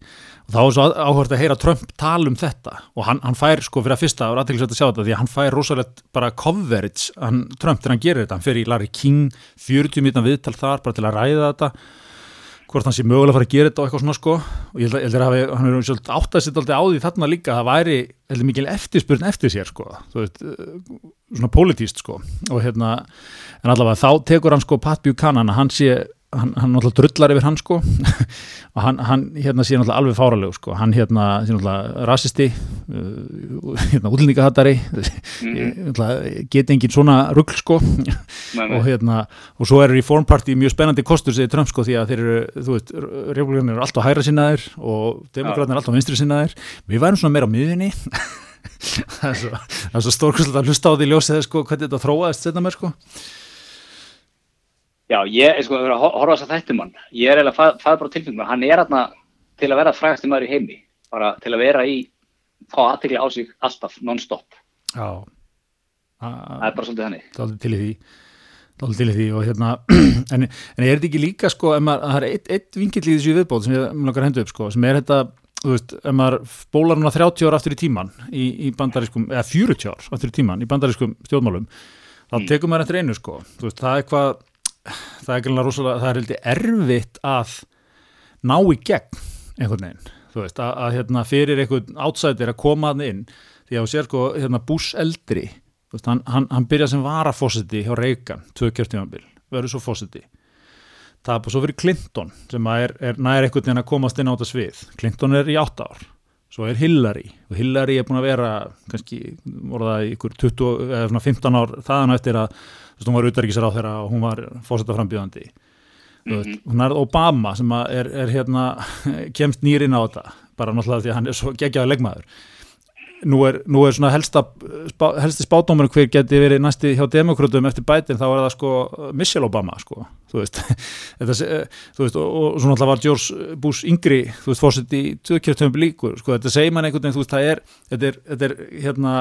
þá er svo áhört að heyra Trump tala um þetta. Og hann, hann fær sko fyrir að fyrsta og aðtæklusvægt að sjá þetta því að hann fær rosalegt bara coverage hann, Trump þegar hann gerir þetta, hann fer í Larry King 40 minna viðtal þar bara til að ræða þetta hvort hann sé mögulega að fara að gera þetta og eitthvað svona sko. Og ég held að hann er svolítið átt að setja alltaf á því þarna líka að það væri heldur mikil eftirspurn eftir sér sko. Veist, uh, svona pólitíst sko. Og hérna, en allavega þá tekur hann sko Pat Buchanan að hann sé hann, hann náttúrulega drullar yfir hann sko. Og hann, hann hérna sé náttúrulega alveg fáralegu sko, hann hérna sé náttúrulega rasisti uh, hérna útlendingahattari. Mm -hmm. geti engin svona ruggl sko. Og hérna og svo er Reform Party mjög spennandi kostur segir Trump sko því að þeir eru þú veist, republikanir eru alltaf hæra sinnaðir og demokraterna eru alltaf vinstri sinnaðir. Við værum svona meira á miðinni það er svo, svo stórkvæmslega að hlusta á því ljósið sko hvernig þetta þróaðist setna mér sko Já, ég sko að horfa þess að þættum hann. Ég er eiginlega fæð bara tilfengum. Hann er aðna til að vera frægast í maður í heimi. Bara til að vera í, fá aðtegli á sig alltaf, non-stop. Já. Það er bara svolítið hannig. Það er til í því. Það er til í því og hérna, en, en er þetta ekki líka sko, ef maður, það er eitt, eitt vingill í þessu viðbóð sem ég langar að henda upp sko, sem er þetta, þú veist, ef maður bólar hana 30 ára aftur í tíman í, í bandarískum, eða 40 ára aftur í tíman í bandarískum stjórnmálum, þá mm. tekum maður eftir einu sko, þú veist, það er eitthvað það er ekki rosalega, það er heldur erfitt að ná í gegn einhvern veginn, þú veist, að, að hérna, fyrir einhvern átsætir að koma hann inn því að sér sko, hérna, Bush eldri veist, hann, hann, hann byrja sem varafósiti hjá Reagan, tvö kjörtímanbíl verður svo fósiti bara svo fyrir Clinton sem er, er nær einhvern veginn að komast inn á þetta svið. Clinton er í 8 ár svo er Hillary. Og Hillary er búin að vera kannski voru það í ykkur 20, eða 15 ár þaðan eftir að veist, hún var útverkisar á þeirra og hún var fórsetta frambjöðandi mm -hmm. hún er Obama sem er, er hérna kemst nýrin á þetta bara náttúrulega því að hann er svo geggjaði leggmaður nú er, nú er svona helsta spá, helsti spátómur hver geti verið næsti hjá demokrátum eftir bætin þá er það sko Michelle Obama sko þú veist, þetta, þú veist og, og svona alltaf var George Bush yngri þú veist fórsett í tökjörtöfum líkur sko þetta segir mann einhvern veginn þú veist það er þetta er, þetta er hérna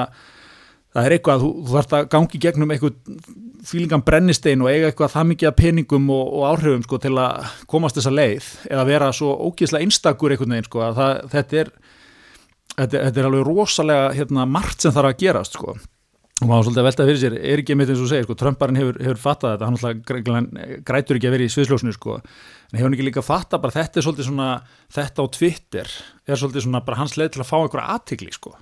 það er eitthvað, þú, þú þarfst að gangi gegnum eitthvað fílingan brennistein og eiga eitthvað það mikið að peningum og, og áhrifum sko, til að komast þessa leið eða vera svo ógeðslega einstakur einhvern veginn sko, það, þetta, er, þetta, þetta er alveg rosalega hérna, margt sem þarf að gerast sko. og maður svolítið að velta fyrir sér, er ekki mitt eins og segir, sko, Trumparinn hefur, hefur fattað þetta, hann alltaf grætur ekki að vera í sviðsljósinu sko, en hefur ekki líka fattað bara þetta er svolítið svona, þetta á Twitter er svolítið svona bara hans leið til að fá einhverja aðtikli sko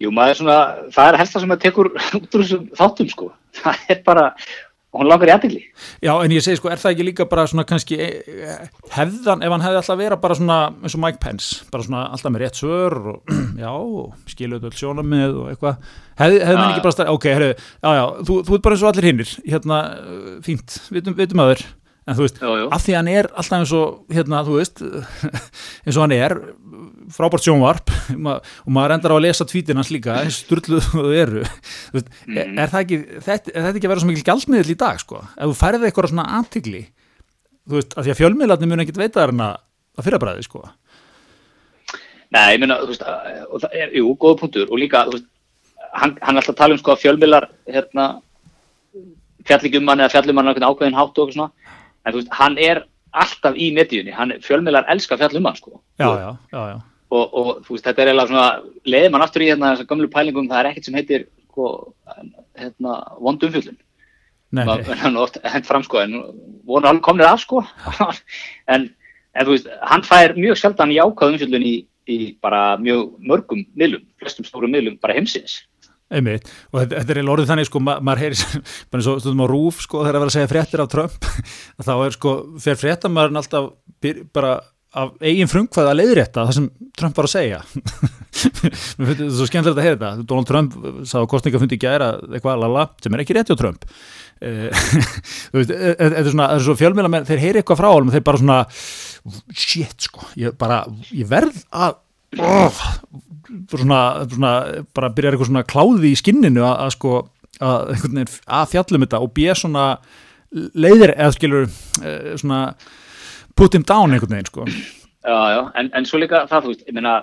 Jú, maður svona, það er helst það sem maður tekur út úr þessum þáttum sko. Það er bara, hún langar í aðdegli. Já, en ég segi sko, er það ekki líka bara svona kannski hefðan, ef hann hefði alltaf verið bara svona eins og Mike Pence, bara svona alltaf með rétt svör og já, skiluðu öll sjónamið og eitthvað. Hefði, hefði mann ekki bara starf, ok, herru, já, já, þú, þú ert bara eins og allir hinnir, hérna, fínt, vitum, vitum aður en þú veist, já, já. af því hann er alltaf eins og hérna, þú veist eins og hann er, frábært sjónvarp og maður endar á að lesa tvítin hans líka, eins sturluð þú eru. Mm. er, það ekki þetta, er þetta ekki að vera svo mikil gældmiðl í dag sko? Ef þú færði eitthvað svona antikli þú veist, af því að fjölmiðlarnir mun ekkit veita þarna að fyrrabræði sko. Nei, ég meina, þú veist og það er, jú, góða punktur. Og líka, þú veist hann, hann alltaf tala um sko að fjölmiðlar hérna fjallíkjum mann eða fjallum mann ákveðin hátt og eitthvað svona. En þú veist, hann er alltaf í nettíunni, hann fjölmiðlar elskar fjallum hann sko. Já, já, já, já. Og, og þú veist, þetta er eiginlega svona leiði mann aftur í hérna þessar gömlu pælingum það er ekkert sem heitir sko, hérna, vondumfjöldun hann er oft hendt fram sko en voru alveg komnir af sko. En, en þú veist, hann fær mjög sjaldan jákað umfjöldun í, í bara mjög mörgum miðlum, flestum stórum miðlum bara heimsins. Einmitt. og þetta, þetta er eiginlega orðið þannig sko, ma maður heyri svo stundum á rúf sko þegar það er að segja fréttir af Trump þá er sko, fer fréttamæðurinn alltaf bara af eigin frumkvæða að leiðrétta það sem Trump var að segja. Mér finnst þetta svo skemmtilegt að heyra þetta. Donald Trump sá kostningafundi gæra eitthvað lala sem er ekki rétti á Trump. Eh, þú veist, e, e, þetta er svona, svona fjölmjöla menn, þeir heyri eitthvað frá álum þeir bara svona, shit sko ég, bara, ég verð að oh, svona, svona bara byrjar eitthvað svona kláði í skinninu að, að sko að, að fjallum þetta og býja svona leiðir eða skilur eh, svona put him down einhvern veginn sko. Já, já, en, en svo líka það þú veist, ég meina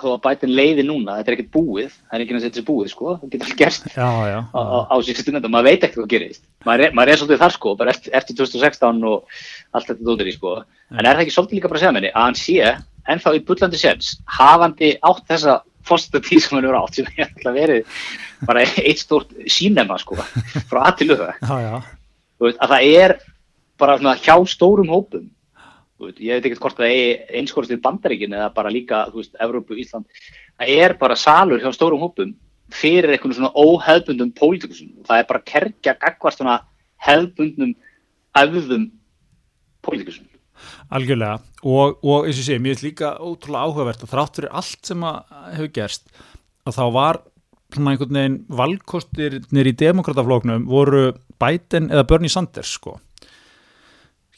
þó að bætin leiði núna, þetta er ekkert búið það er ekki að setja þessi búið sko, það getur allir gerst já, já, á, á, á síðan stundum maður veit ekkert hvað gerist, maður er, maður er svolítið þar sko bara eftir, eftir 2016 og allt þetta dóttir í sko, en er það ekki svolítið líka bara að segja menni að hann sé ennþá í bullandi séns hafandi átt þessa fórstatíð sem hann eru átt sem er alltaf verið bara eitt stórt sínema sko frá aðtiluða að það er bara svona hjá stórum hópum. Veist, ég veit ekki hvort það er einskórist í bandaríkin eða bara líka, þú veist, Evrópu, Ísland. Það er bara salur hjá stórum hópum fyrir einhvern svona óhefbundum pólitíkusum, það er bara kerkja gagvart svona hefbundum öfðum pólitíkusum. Algjörlega. Og, og eins og sé, mér finnst líka ótrúlega áhugavert að þrátt fyrir allt sem hefur gerst að þá var svona einhvern veginn valkostir nýri demokrataflóknum voru Biden eða Bernie Sanders sko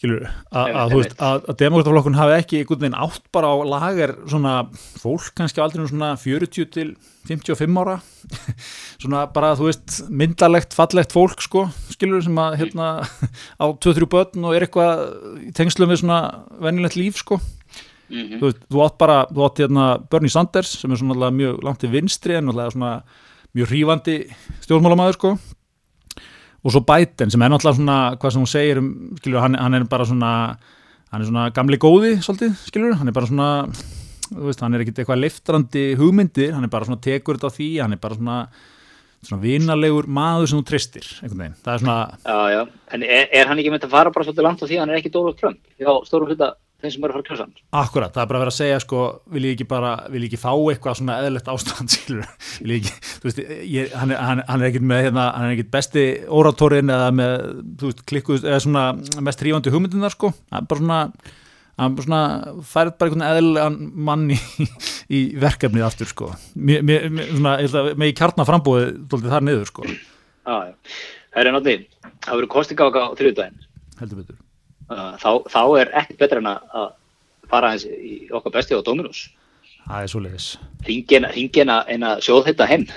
skilur, að, að, að, að demokrataflokkun hafi ekki einhvern veginn átt bara á lager svona fólk kannski aldrei svona 40 til 55 ára. Svona bara þú veist myndalegt, fallegt fólk sko, skilur sem að hérna á 2-3 börn og er eitthvað í tengslu með svona venilegt líf sko. Mm -hmm. þú veist, þú átt bara þú átt hérna Bernie Sanders sem er svona mjög langt í vinstri en svona mjög hrífandi stjórnmálamæður sko og svo Biden sem er náttúrulega svona hvað sem hún segir um, skilur, hann, hann er bara svona hann er svona gamli góði svolítið, skilur, hann er bara svona veist, hann er ekkert eitthvað liftrandi hugmyndir, hann er bara svona tekur þetta á því, hann er bara svona svona vinalegur maður sem þú tristir einhvern veginn, það er svona Já, já, en er, er hann ekki með að fara bara svolítið langt á því hann er ekki Donald Trump, já, stórum hluta þeim sem eru að fara að kjósa hann. Akkurat, það er bara að vera að segja sko, vil ég ekki bara, vil ég ekki fá eitthvað svona eðlert ástand, skilur vil ég ekki, þú veist, ég, hann, hann, hann er ekkit með, hérna, hann er ekkit besti oratorinn eða með, þú veist, klikkuð eða svona mest trífandi hugmyndunar sko. Er bara svona, hann bara svona færð bara einhvern eðlan mann í, í verkefnið aftur sko. Mér, mér, svona, ég held að með í kjarnaframbóði þar niður sko. Já, það er náttúrulega, það verður kostinga á þrjúðdægin heldur betur þá, þá er ekki betra en að fara eins í okkar besti á Dominus það er svo leiðis ringina en að sjóð þetta henn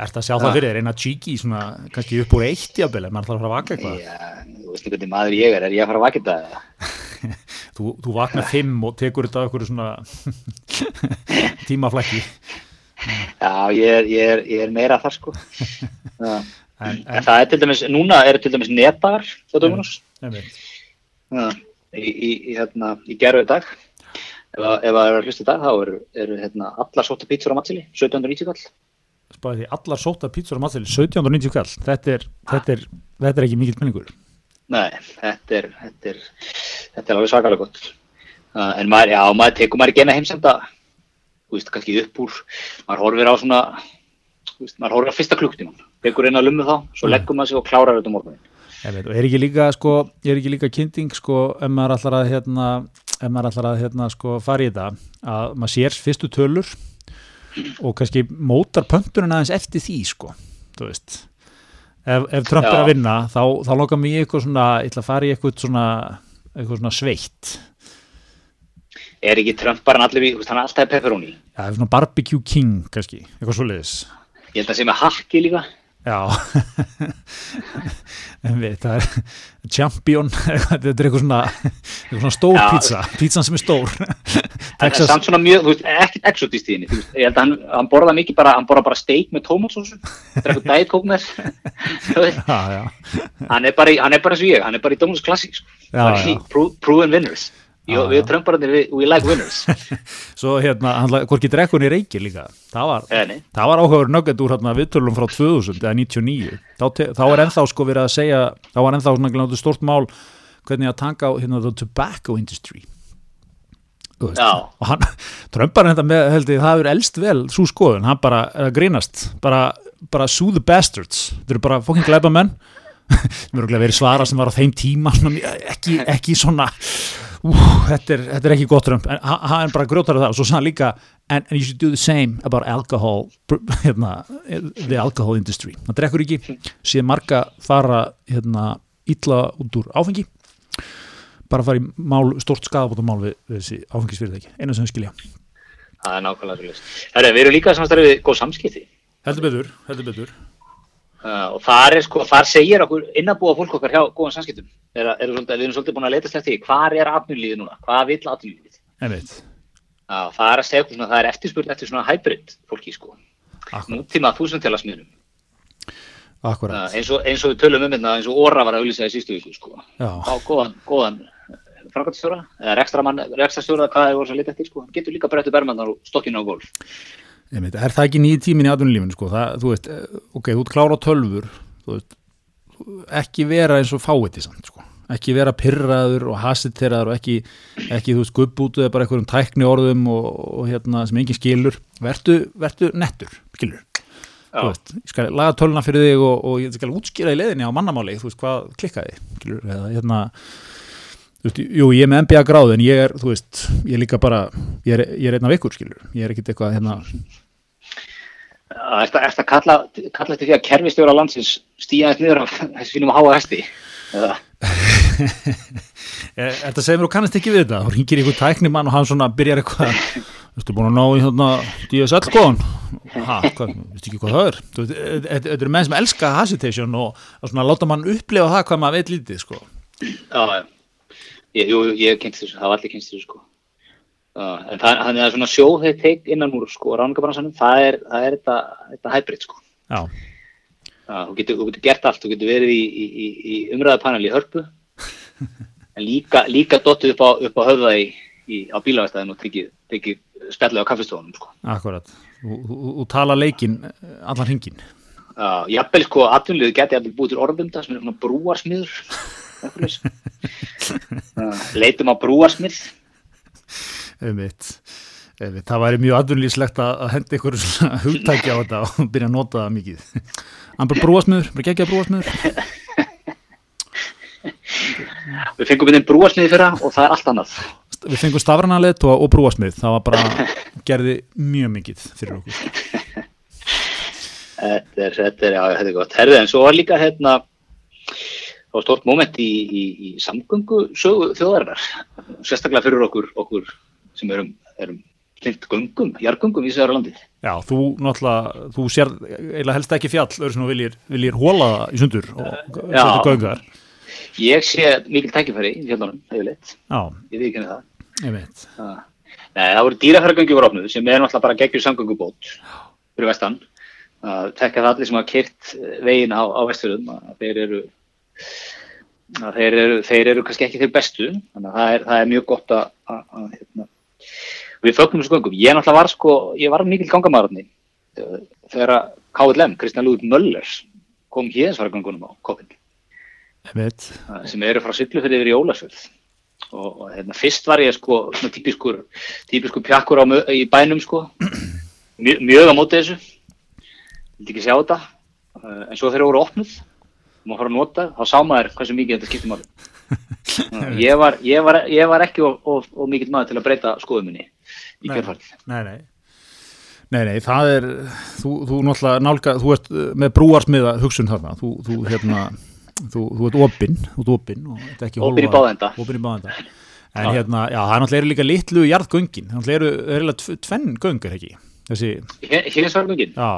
Er þetta að sjá það fyrir þér, eina svona, kannski upp úr eitt jafnvel, en maður þarf að fara að vaka eitthvað? Já, þú veist ekki hvernig maður ég er, er ég að fara að vaka þetta? þú, þú vaknar fimm og tekur þetta okkur svona tímaflækki. Já, ég er, ég er, ég er meira þar sko. en, en, en það er til dæmis, núna eru til dæmis á Dominus. Ég veit í, í, í, hérna, í gerðu dag. Ef það er að hlusta í dag þá eru, eru hérna, allar sóta pítsur á matsili 1790 kall. Spæði því allar sóta pítsur á matsili 1790 kall. Þetta er, þetta, er, þetta er ekki mikill menningur Nei, þetta er þetta er, þetta er alveg svakalega gott. Uh, en maður, já, maður tekur maður ekki eina heimsenda þú veist, kannski upp úr maður horfir á svona veist, maður horfir á fyrsta klukktíman tekur eina lummu þá, svo mm. leggum maður sig og klárar þetta morgunin Veit, og er ekki líka sko, er ekki líka kynning sko, ef maður allar að hérna, ef maður allar að hérna sko fara í þetta að maður sér fyrstu tölur og kannski mótar pöntunum aðeins eftir því sko, ef, ef Trump Já. er að vinna þá, þá lokkar mér eitthvað svona, ég ætla að fara í eitthvað svona, eitthvað svona sveitt. Er ekki Trump bara allir við, hann er alltaf pepperoni? Já, eitthvað svona barbecue king kannski, eitthvað svo leiðis Ég held að það sé með hakki líka Já, en við, það er champion, þetta er eitthvað svona, eitthvað svona stór pizza, pizzan sem er stór. Það er samt svona mjög, þú veist, ekkert exotist í henni, þú veist, ég held að hann, hann borða mikið bara, hann borða bara steik með tómatsósu, það er eitthvað dætkók með. Þess, þú veist, hann er bara, eins og ég, hann er bara í Dómus klassík, sko, proven winners. Jó, við trömpararnir, we like winners. Svo hérna, hvorki drekkunni reykir líka. Það var, var áhugaður nöggend úr hérna, viðtölum frá 2000 eða 99 þá, þá er ennþá sko verið að segja þá var ennþá svona stort mál hvernig að tanka á hérna, the tobacco industry. Og hann, trömparinn þetta með held ég, það hefur elst vel svo skoðun, hann bara uh, grínast, bara, bara sue the bastards, þetta eru bara fokking gleipa menn sem eru verið svara sem var á þeim tíma. Ekki, ekki svona Ú, þetta, er, þetta er ekki gott römp en hann er bara grótar það og svo sann líka and, and you should do the same about alcohol hérna, the alcohol industry. Það drekkur ekki, síðan marga fara hérna, ítla út úr áfengi bara fara í mál, stort skadabótumál við, við þessi áfengisfyrirtæki, einu sem skilja. Það er nákvæmlega svolítið Við erum líka samstæðið við góð samskipti. Heldur betur, heldur betur Uh, og þar, er, sko, þar segir okkur innabúa fólk okkar hjá góðan samskiptum. Er, er, við erum svolítið búin að leita slegt því hvað er atvinnulífið núna, hvað vil atvinnulífið? Uh, það er að segja okkur það er eftirspurð eftir svona hybrid fólki sko, nútíma þúsundtjálasmiðnum uh, eins, eins og við tölum um hérna, eins og Óra var að auðvisa í sístu viku sko. á góðan, góðan frangatstjóra, eða rekstastjóra hvað er voruð að leita eftir, sko. getur líka brettu bermannar og stokkinu á golf Einmitt, er það ekki nýjum tímin í atvinnulífinu sko? það, þú veist, eh, ok, þú ert klára tölfur veist, ekki vera eins og fáiði samt sko. ekki vera pyrraður og hasiteraður og ekki, ekki þú veist, gubbútuð bara einhverjum tækni orðum og, og hérna sem engin skilur, vertu, vertu nettur, skilur. Þú veist, ég skal laga töluna fyrir þig og, og ég skal útskýra í leðinni á mannamáli þú veist, hvað klikkaði, skilur. Eða hérna veist, jú, ég er með MBA gráð en ég er, þú veist, ég er líka bara ég er, ég er einna vikur, skilur, ég er ekkit eitthvað hérna Er þetta kalla, kalla þetta því að kerfistjóra landsins stíðaðist niður af þessi fínum að háa hesti? Þetta segir mér og kannast ekki við þetta? Og ringir einhver tæknimann og hann svona byrjar eitthvað Þú veist, búin að ná í þarna DSL góðan Hæ, hvað, veistu ekki hvað það er? Þetta eru menn sem elska hesitation og svona láta mann upplefa það hvað maður veit lítið, sko. Já, ég, jú, ég kynst þessu, það var allir kynst þessu, sko Uh, en það, þannig að svona sjóðheit teik innan úr sko ráningabransanum, það er, það er þetta, þetta hybrid sko. Já. Uh, þú, getur, þú getur gert allt, þú getur verið í, í, í umræðapanel í hörpu, en líka, líka dotið upp á, upp á höfða í, á bílavæstæðinu og tekið, tekið spjallið á kaffestofunum sko. Akkurat, þú tala leikin allar hringin. Já, uh, jafnvel sko atvinnliðu geti allir búið til orðbunda sem er svona brúarsmiður, leitum á brúarsmið Einmitt. Einmitt. Það væri mjög aðunlýslegt að henda ykkur hugtækja á þetta og byrja að nota það mikið. Hann bara brúasmiður, bara gegja brúasmiður. Við fengum einn brúasmiði fyrra og það er allt annað. Við fengum stafranarleitt og, og brúasmið. Það var bara, gerði mjög mikið fyrir okkur. Þetta er, þetta er, já, þetta er gott. Herðið, en svo var líka hérna, það var stort móment í, í, í samgöngu þjóðarinnar, sérstaklega fyrir okkur, okkur sem erum, erum hlind göngum, jargöngum í Særa landið. Já, þú náttúrulega, þú sér eiginlega helst ekki fjall, öðru sem þú viljir, viljir hóla það í sundur og setja göngar. Ég sé mikil tækifæri í fjallunum, hefur leitt. Já. Ég veit ekki henni það. Nei, það voru dýrafæragöngi voru opnuð sem er náttúrulega bara geggjur samgöngubót fyrir vestan. Það tekka það allir sem hafa kyrt veginn á, á vesturðum, þeir eru þeir eru, þeir eru kannski ekki þeir bestu þannig að það er, það er mjög gott að, að, að hérna, við fögnum þessu göngum. Ég náttúrulega var sko, ég var mikil gangamarðni þegar að KLM, Kristján Lúður Möllers kom héðansvara göngunum á koppin sem eru frá Sillufjörði yfir í Ólasvöld og, og hérna, fyrst var ég sko típiskur, típiskur pjakkur á, í bænum sko. Mjög, mjög á móti þessu. Vildi ekki sjá þetta. En svo þeir eru voru opnuð og maður fara að nota, þá sá maður hversu mikið þetta skiptir máli. Ég, var, ég, var, ég var ekki of, of, of mikill maður til að breyta skoðuminni í kjörfærið. Nei, nei. Nei, nei, það er, þú, þú náttúrulega nálga, þú ert með brúarsmiða hugsun þarna, þú, þú hérna, þú, þú ert opinn, opinn er í báðenda. Opinn í báðenda. En já. hérna, já, það er náttúrulega líka litlu jarðgöngin, það er náttúrulega tvenn göngur, ekki? Þessi... Hérsvargöngin? Já.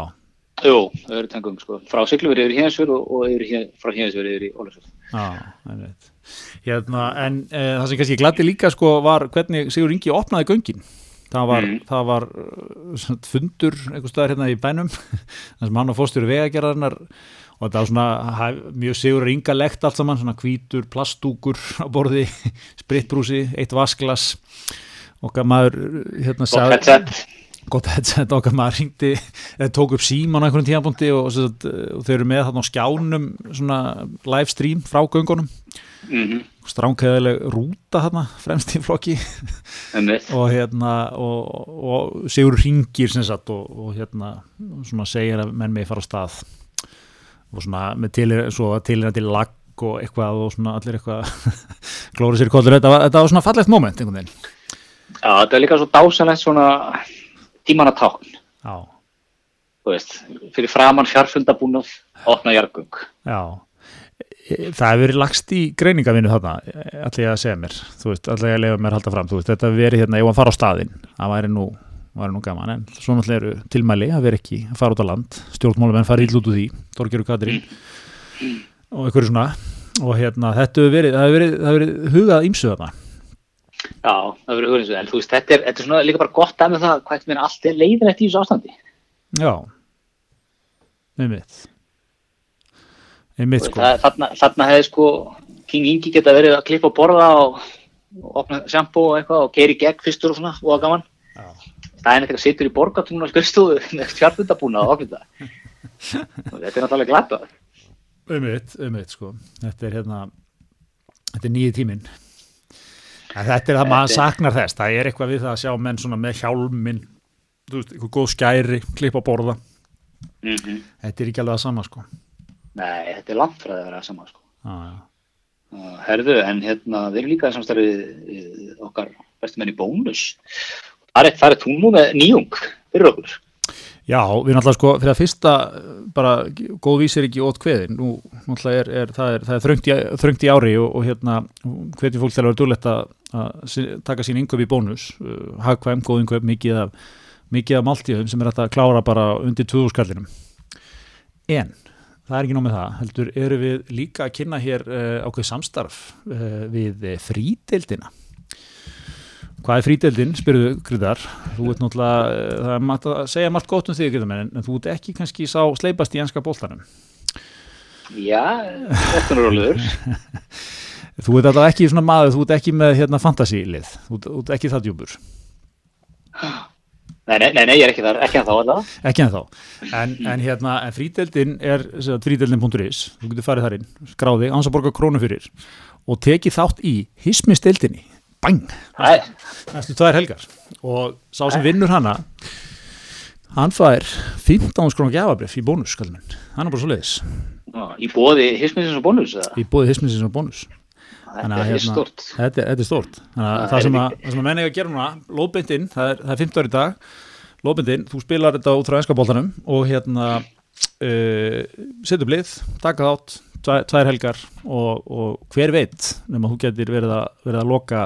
Jú, það eru tengum sko, frá Siglufjörði yfir Hénsfjörð og, og yfir, hér, frá Hénsfjörði yfir Ólarsfjörð. Já, það er veit. Hérna, en e, það sem kannski glætti líka sko var hvernig Sigur Ingi opnaði göngin. Það var, mm. það var uh, fundur einhver staðar hérna í bænum, þar sem hann og fóstjóri vegagerðarnar og þetta var svona mjög Sigur Ingalegt allt saman, svona hvítur, plastúkur á borði, spritbrúsi, eitt vasklas og maður hérna sagði gott headset okkar maður ringdi eða tók upp síman á einhvern tímapunkti og, og, og þau eru með þarna á skjánum svona live stream frá göngunum. Mm -hmm. stránkæðileg rúta þarna fremst í flokki. Og hérna og, og segur ringir sem sagt og hérna svona segir að menn með fara á stað. Og svona með til til lag og eitthvað og svona allir eitthvað glóri sér kollur, þetta var, þetta var svona fallegt moment einhvern veginn. Já, þetta er líka svo dásanlegt svona tímanatákn veist, fyrir framann fjarfundabúnað opna jargung Já, það hefur verið lagst í greiningavinu þarna allir að segja mér, þú veist, allir að lefa mér að halda fram, veist, þetta verið hérna, ég var að fara á staðin það væri nú, væri nú gaman en svo náttúrulega eru tilmæli að vera ekki að fara út á land. Stjórnmálumenn fara íll út úr því Dorgeru Katrín. Og einhverju svona. Og hérna, þetta hefur verið, verið, verið hugað ímsuð þarna Já, það verður hugriðs en þú veist, þetta er, þetta er svona líka bara gott að með það hvað er allt er leiðilegt í þessu ástandi. Já, einmitt. Einmitt sko. Það, þarna, þarna hefði sko King Ingi geta verið að klippa og borða og, og opna sjampo og eitthvað og keiri gegn fyrstur og svona og að gaman. Já. það er eitthvað sittur í borgatúna og skrifstóðu með fjárfundabúna og ofnita þetta er náttúrulega glata Einmitt, einmitt sko. Þetta er hérna þetta er nýju tíminn þetta er það maður saknar þess það er eitthvað við það að sjá menn svona með hjálminn þú veist, eitthvað góð skæri klippa borða mm -hmm. þetta er ekki alveg að sama sko Nei, þetta er langt frá það að vera sama sko. ah, ja. Herðu, en hérna, við erum líka samstarfið okkar bestu menn í bónus. Það er, er tún nú með nýjung fyrir okkur. Já, við náttúrulega sko, fyrir að fyrsta bara, góð vísir ekki ótt kveðin. Nú náttúrulega er, er það er, það er þröngt, í, þröngt í ári og, og hérna hvetjum fólk til að vera dúlegt að, taka sín yngöf í bónus. Uh, hagkvæm, góð yngöf, mikið af mikið af maltíðum sem er að klára bara undir 2000 skallinum en það er ekki nóg með það heldur eru við líka að kynna hér uh, ákveð samstarf uh, við uh, frídeildina hvað er frídeildin, spyrðu Gryðar þú ert náttúrulega, uh, það er maður að segja margt gott um þig Gryðar, en, en þú ert ekki kannski sá sleipast í enska bóltanum Já, þetta er rólegur. þú ert alltaf ekki svona maður, þú ert ekki með hérna fantasílið, þú ert ekki það djúpur. Nei, nei, nei, ég er ekki þar, ekki að þá allavega. ekki en þá, en, en hérna en frídeildin er frídeildin.is þú getur farið þar inn, skráði að borga krónu fyrir. Og tekið þátt í hismisteildinni, bang! Nei, næstu tvær helgar. Og sá sem vinnur hana hann fær 15 skrónu gjafabrif í bónus skallmenn, hann er bara svo leiðis í bóði hisminsins og bónus, eða? í bóði hismisins og bónus. Þetta er hérna, stort. þetta, er- þetta er stort Það sem að, ekki- það sem að menna ég að gera núna lóðbeintinn, það er, það er 15 ári í dag. Lóðbeintinn, þú spilar þetta út frá enskapoltanum og hérna uh, setur blið, taka þátt tvær, tvær helgar og, og hver veit nema þú getur verið að, verið að loka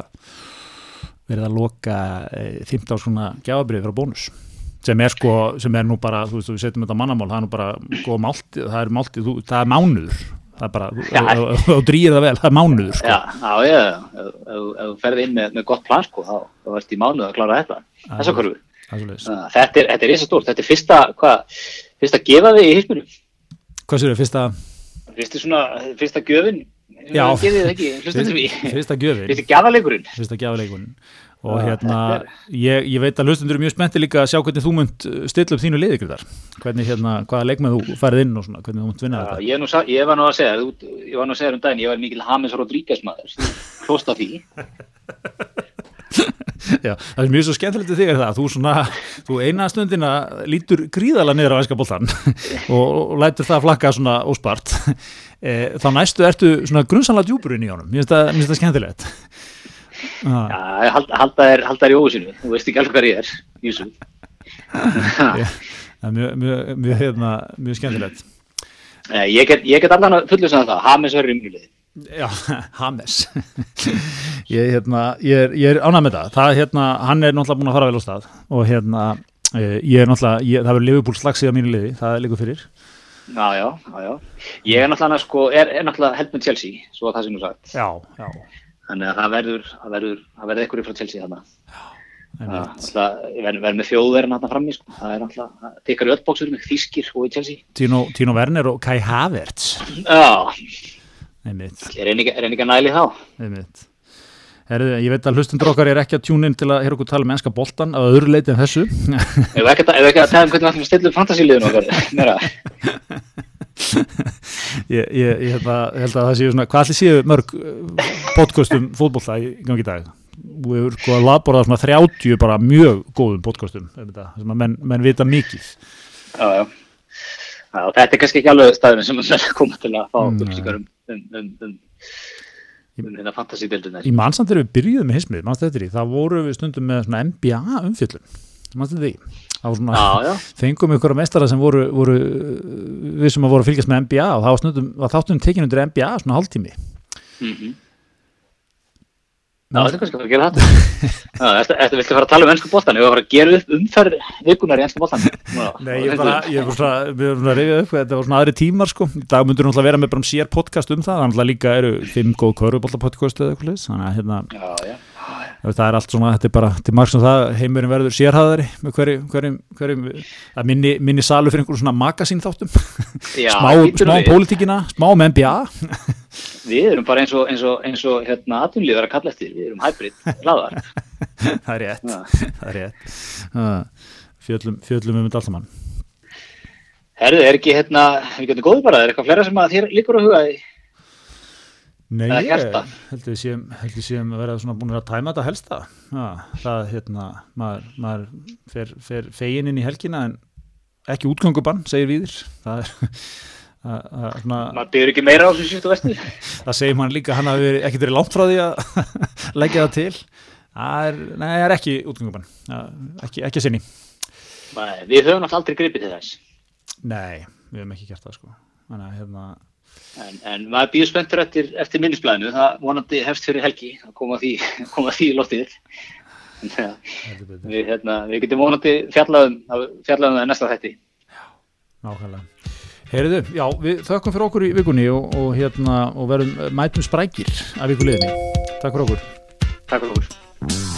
verið að loka eh, 15 svona gjafabrið frá bónus sem er sko, sem er nú bara þú veist, við setjum þetta mannamál, það er nú bara góð máltið, það er máltið, þú, það er mánuður það er bara, þú drýir það vel, það er mánuður sko. Já, já, já, ef þú ferði inn með, með gott plan, sko, þá, þá varst í mánuð að klára þetta. Það er svoleiðis. Þetta er, þetta er reysa stort, þetta er fyrsta, hvað, fyrsta gefaði í hisminu. Hvað séu, fyrsta, Fyrsta svona, fyrsta gjöfin, Já. ekki, fyrsta gjöfin, Fyrsta gjafaleikurinn. fyrsta gjafaleikunn og Já, hérna, ég, ég veit að hlustundur er mjög spennti líka að sjá hvernig þú munt uh, stilla upp þínu liðigriðar, hvernig hérna, hvaða leikmenn þú farið inn og svona, hvernig þú munt vinna þetta. ég, nú, ég var nú að segja, þú- ég var nú að segja um daginn, ég var mikil James Rodríguez maður, klósta því. Já, það er mjög svo skemmtilegt við þig er það, þú svona, þú eina stundina lítur gríðala niður á æska boltan og, lætur það flakka svona óspart, e, þá næstu ertu svona grunnsanlega djúpurinn í honum, mér finnst það, það skemmtilegt. Ah. Já, halda þér, halda þér í óvísinu, þú veist ekki alveg hvað ég er, Júsuf. Það er mjög, mjög, mjög, hérna, mjög skemmtilegt. Nei, Ég get, get allan að fullu sem það, James verður ymlið. Já, Hames ég, hérna, ég er, ég er ánægð með það það, hérna, hann er náttúrulega búin að fara vel á stað og hérna, eh, ég er náttúrulega ég, það verður Liverpool slagsið á mínu liði, það er líka fyrir Já, já, já. Ég er náttúrulega, sko, er, er náttúrulega held með Chelsea, svo að það sem þú sagt. Já, já, Þannig að það verður, það verður, það verður eitthvað frá Chelsea þarna. Verður verð með þjóðverðin þarna frammi, sko. Það er náttúrulega, það tekar í öll bóksur með þýskir og í Chelsea. Tino, Tino Werner og Kai Havertz Já, einn ekki að næli þá. Herðu, ég veit að hlustundur okkar er ekki að tjúna inn til að heyra okkur tala um ennska boltan á öðru leiti en þessu. Ef við ekki að, tala um hvernig við ætlum að stilla upp fantasíliðinu okkar, ég, ég, ég held, að, held að það séu svona, hvað allir séu mörg eh, podcastum fótbolta í gangi í dag? Við erum sko að laborða svona 30 bara mjög góðum podcastum um menn, menn vita mikið. Já, já. Já, þetta er kannski ekki alveg staðurinn sem við verðum að koma til að fá Nei. upplýsingar um, um, um, um, um hérna fantasídeildina. í mannsamt þegar við byrjuðum með hismið, mannst þetta í þá voru við stundum með svona NBA umfjöllun mannst þetta í þá svona, Já, já. fengum ykkur að meistara sem voru, voru við sem að voru að fylgjast með NBA og þá var stundum, var þáttum tekin undir NBA svona hálftími Mm Já, þetta er kannski að fara að gera þetta. Þetta, viltu fara að tala um ennsku bóttan, ég var að fara að gera upp umferð vikunar í ennsku bóttan. Nei, ég bara, ég er bara við erum að reyða upp, þetta var svona aðri tímar sko, í dag myndur náttúrulega vera með bara um sér podcast um það, þannig að líka eru fimm góð körfubólta podcast eða eitthvað þannig að hérna, Já, já. Það er allt svona, þetta er bara, til marg sem það, heimurinn verður sérhæðari með hverjum, hverjum, hverjum, að minni, minni salu fyrir einhverjum svona magasín þáttum, Já, smá, smá pólitíkina, smá um NBA, Við erum bara eins og, eins og, eins og hérna aðtunlið að kalla eftir, við erum hybrid, hlaðar. það er rétt, það er rétt, fjöllum, fjöllum um þetta alltaf mann. Herðu, er ekki hérna, við getum góðu bara, er eitthvað fleira sem að þér líkur að huga í? Nei, ég séum, heldur séum að vera svona búin að tæma þetta helsta. Já, það, hérna, maður, maður fer, fer fegin inn í helgina en ekki útgöngubann, segir viðir. Það er, að, að, svona, maður byrður ekki meira á þessu sýttu vestu það segir mann líka að hann hafi ekkert verið langt frá því að leggja það til. Það er, nei, það er ekki útgöngubann, Það- ekki, ekki sinni. Nei, við höfum náttúrulega aldrei gripið til þess Nei, við hefum ekki gert það sko. Þannig að hérna, en, en maður býður spenntur eftir, eftir minnisblæðinu það vonandi hefst fyrir helgi að koma því, koma því í loftið við, hérna, við getum vonandi fjallaðum fjallaðum það næsta þætti Nákvæmlega. Heyriðu, já, við þökkum fyrir okkur í vikunni og, og, hérna, og verðum mætum sprækir af vikuleginni. Takk fyrir okkur. Takk fyrir okkur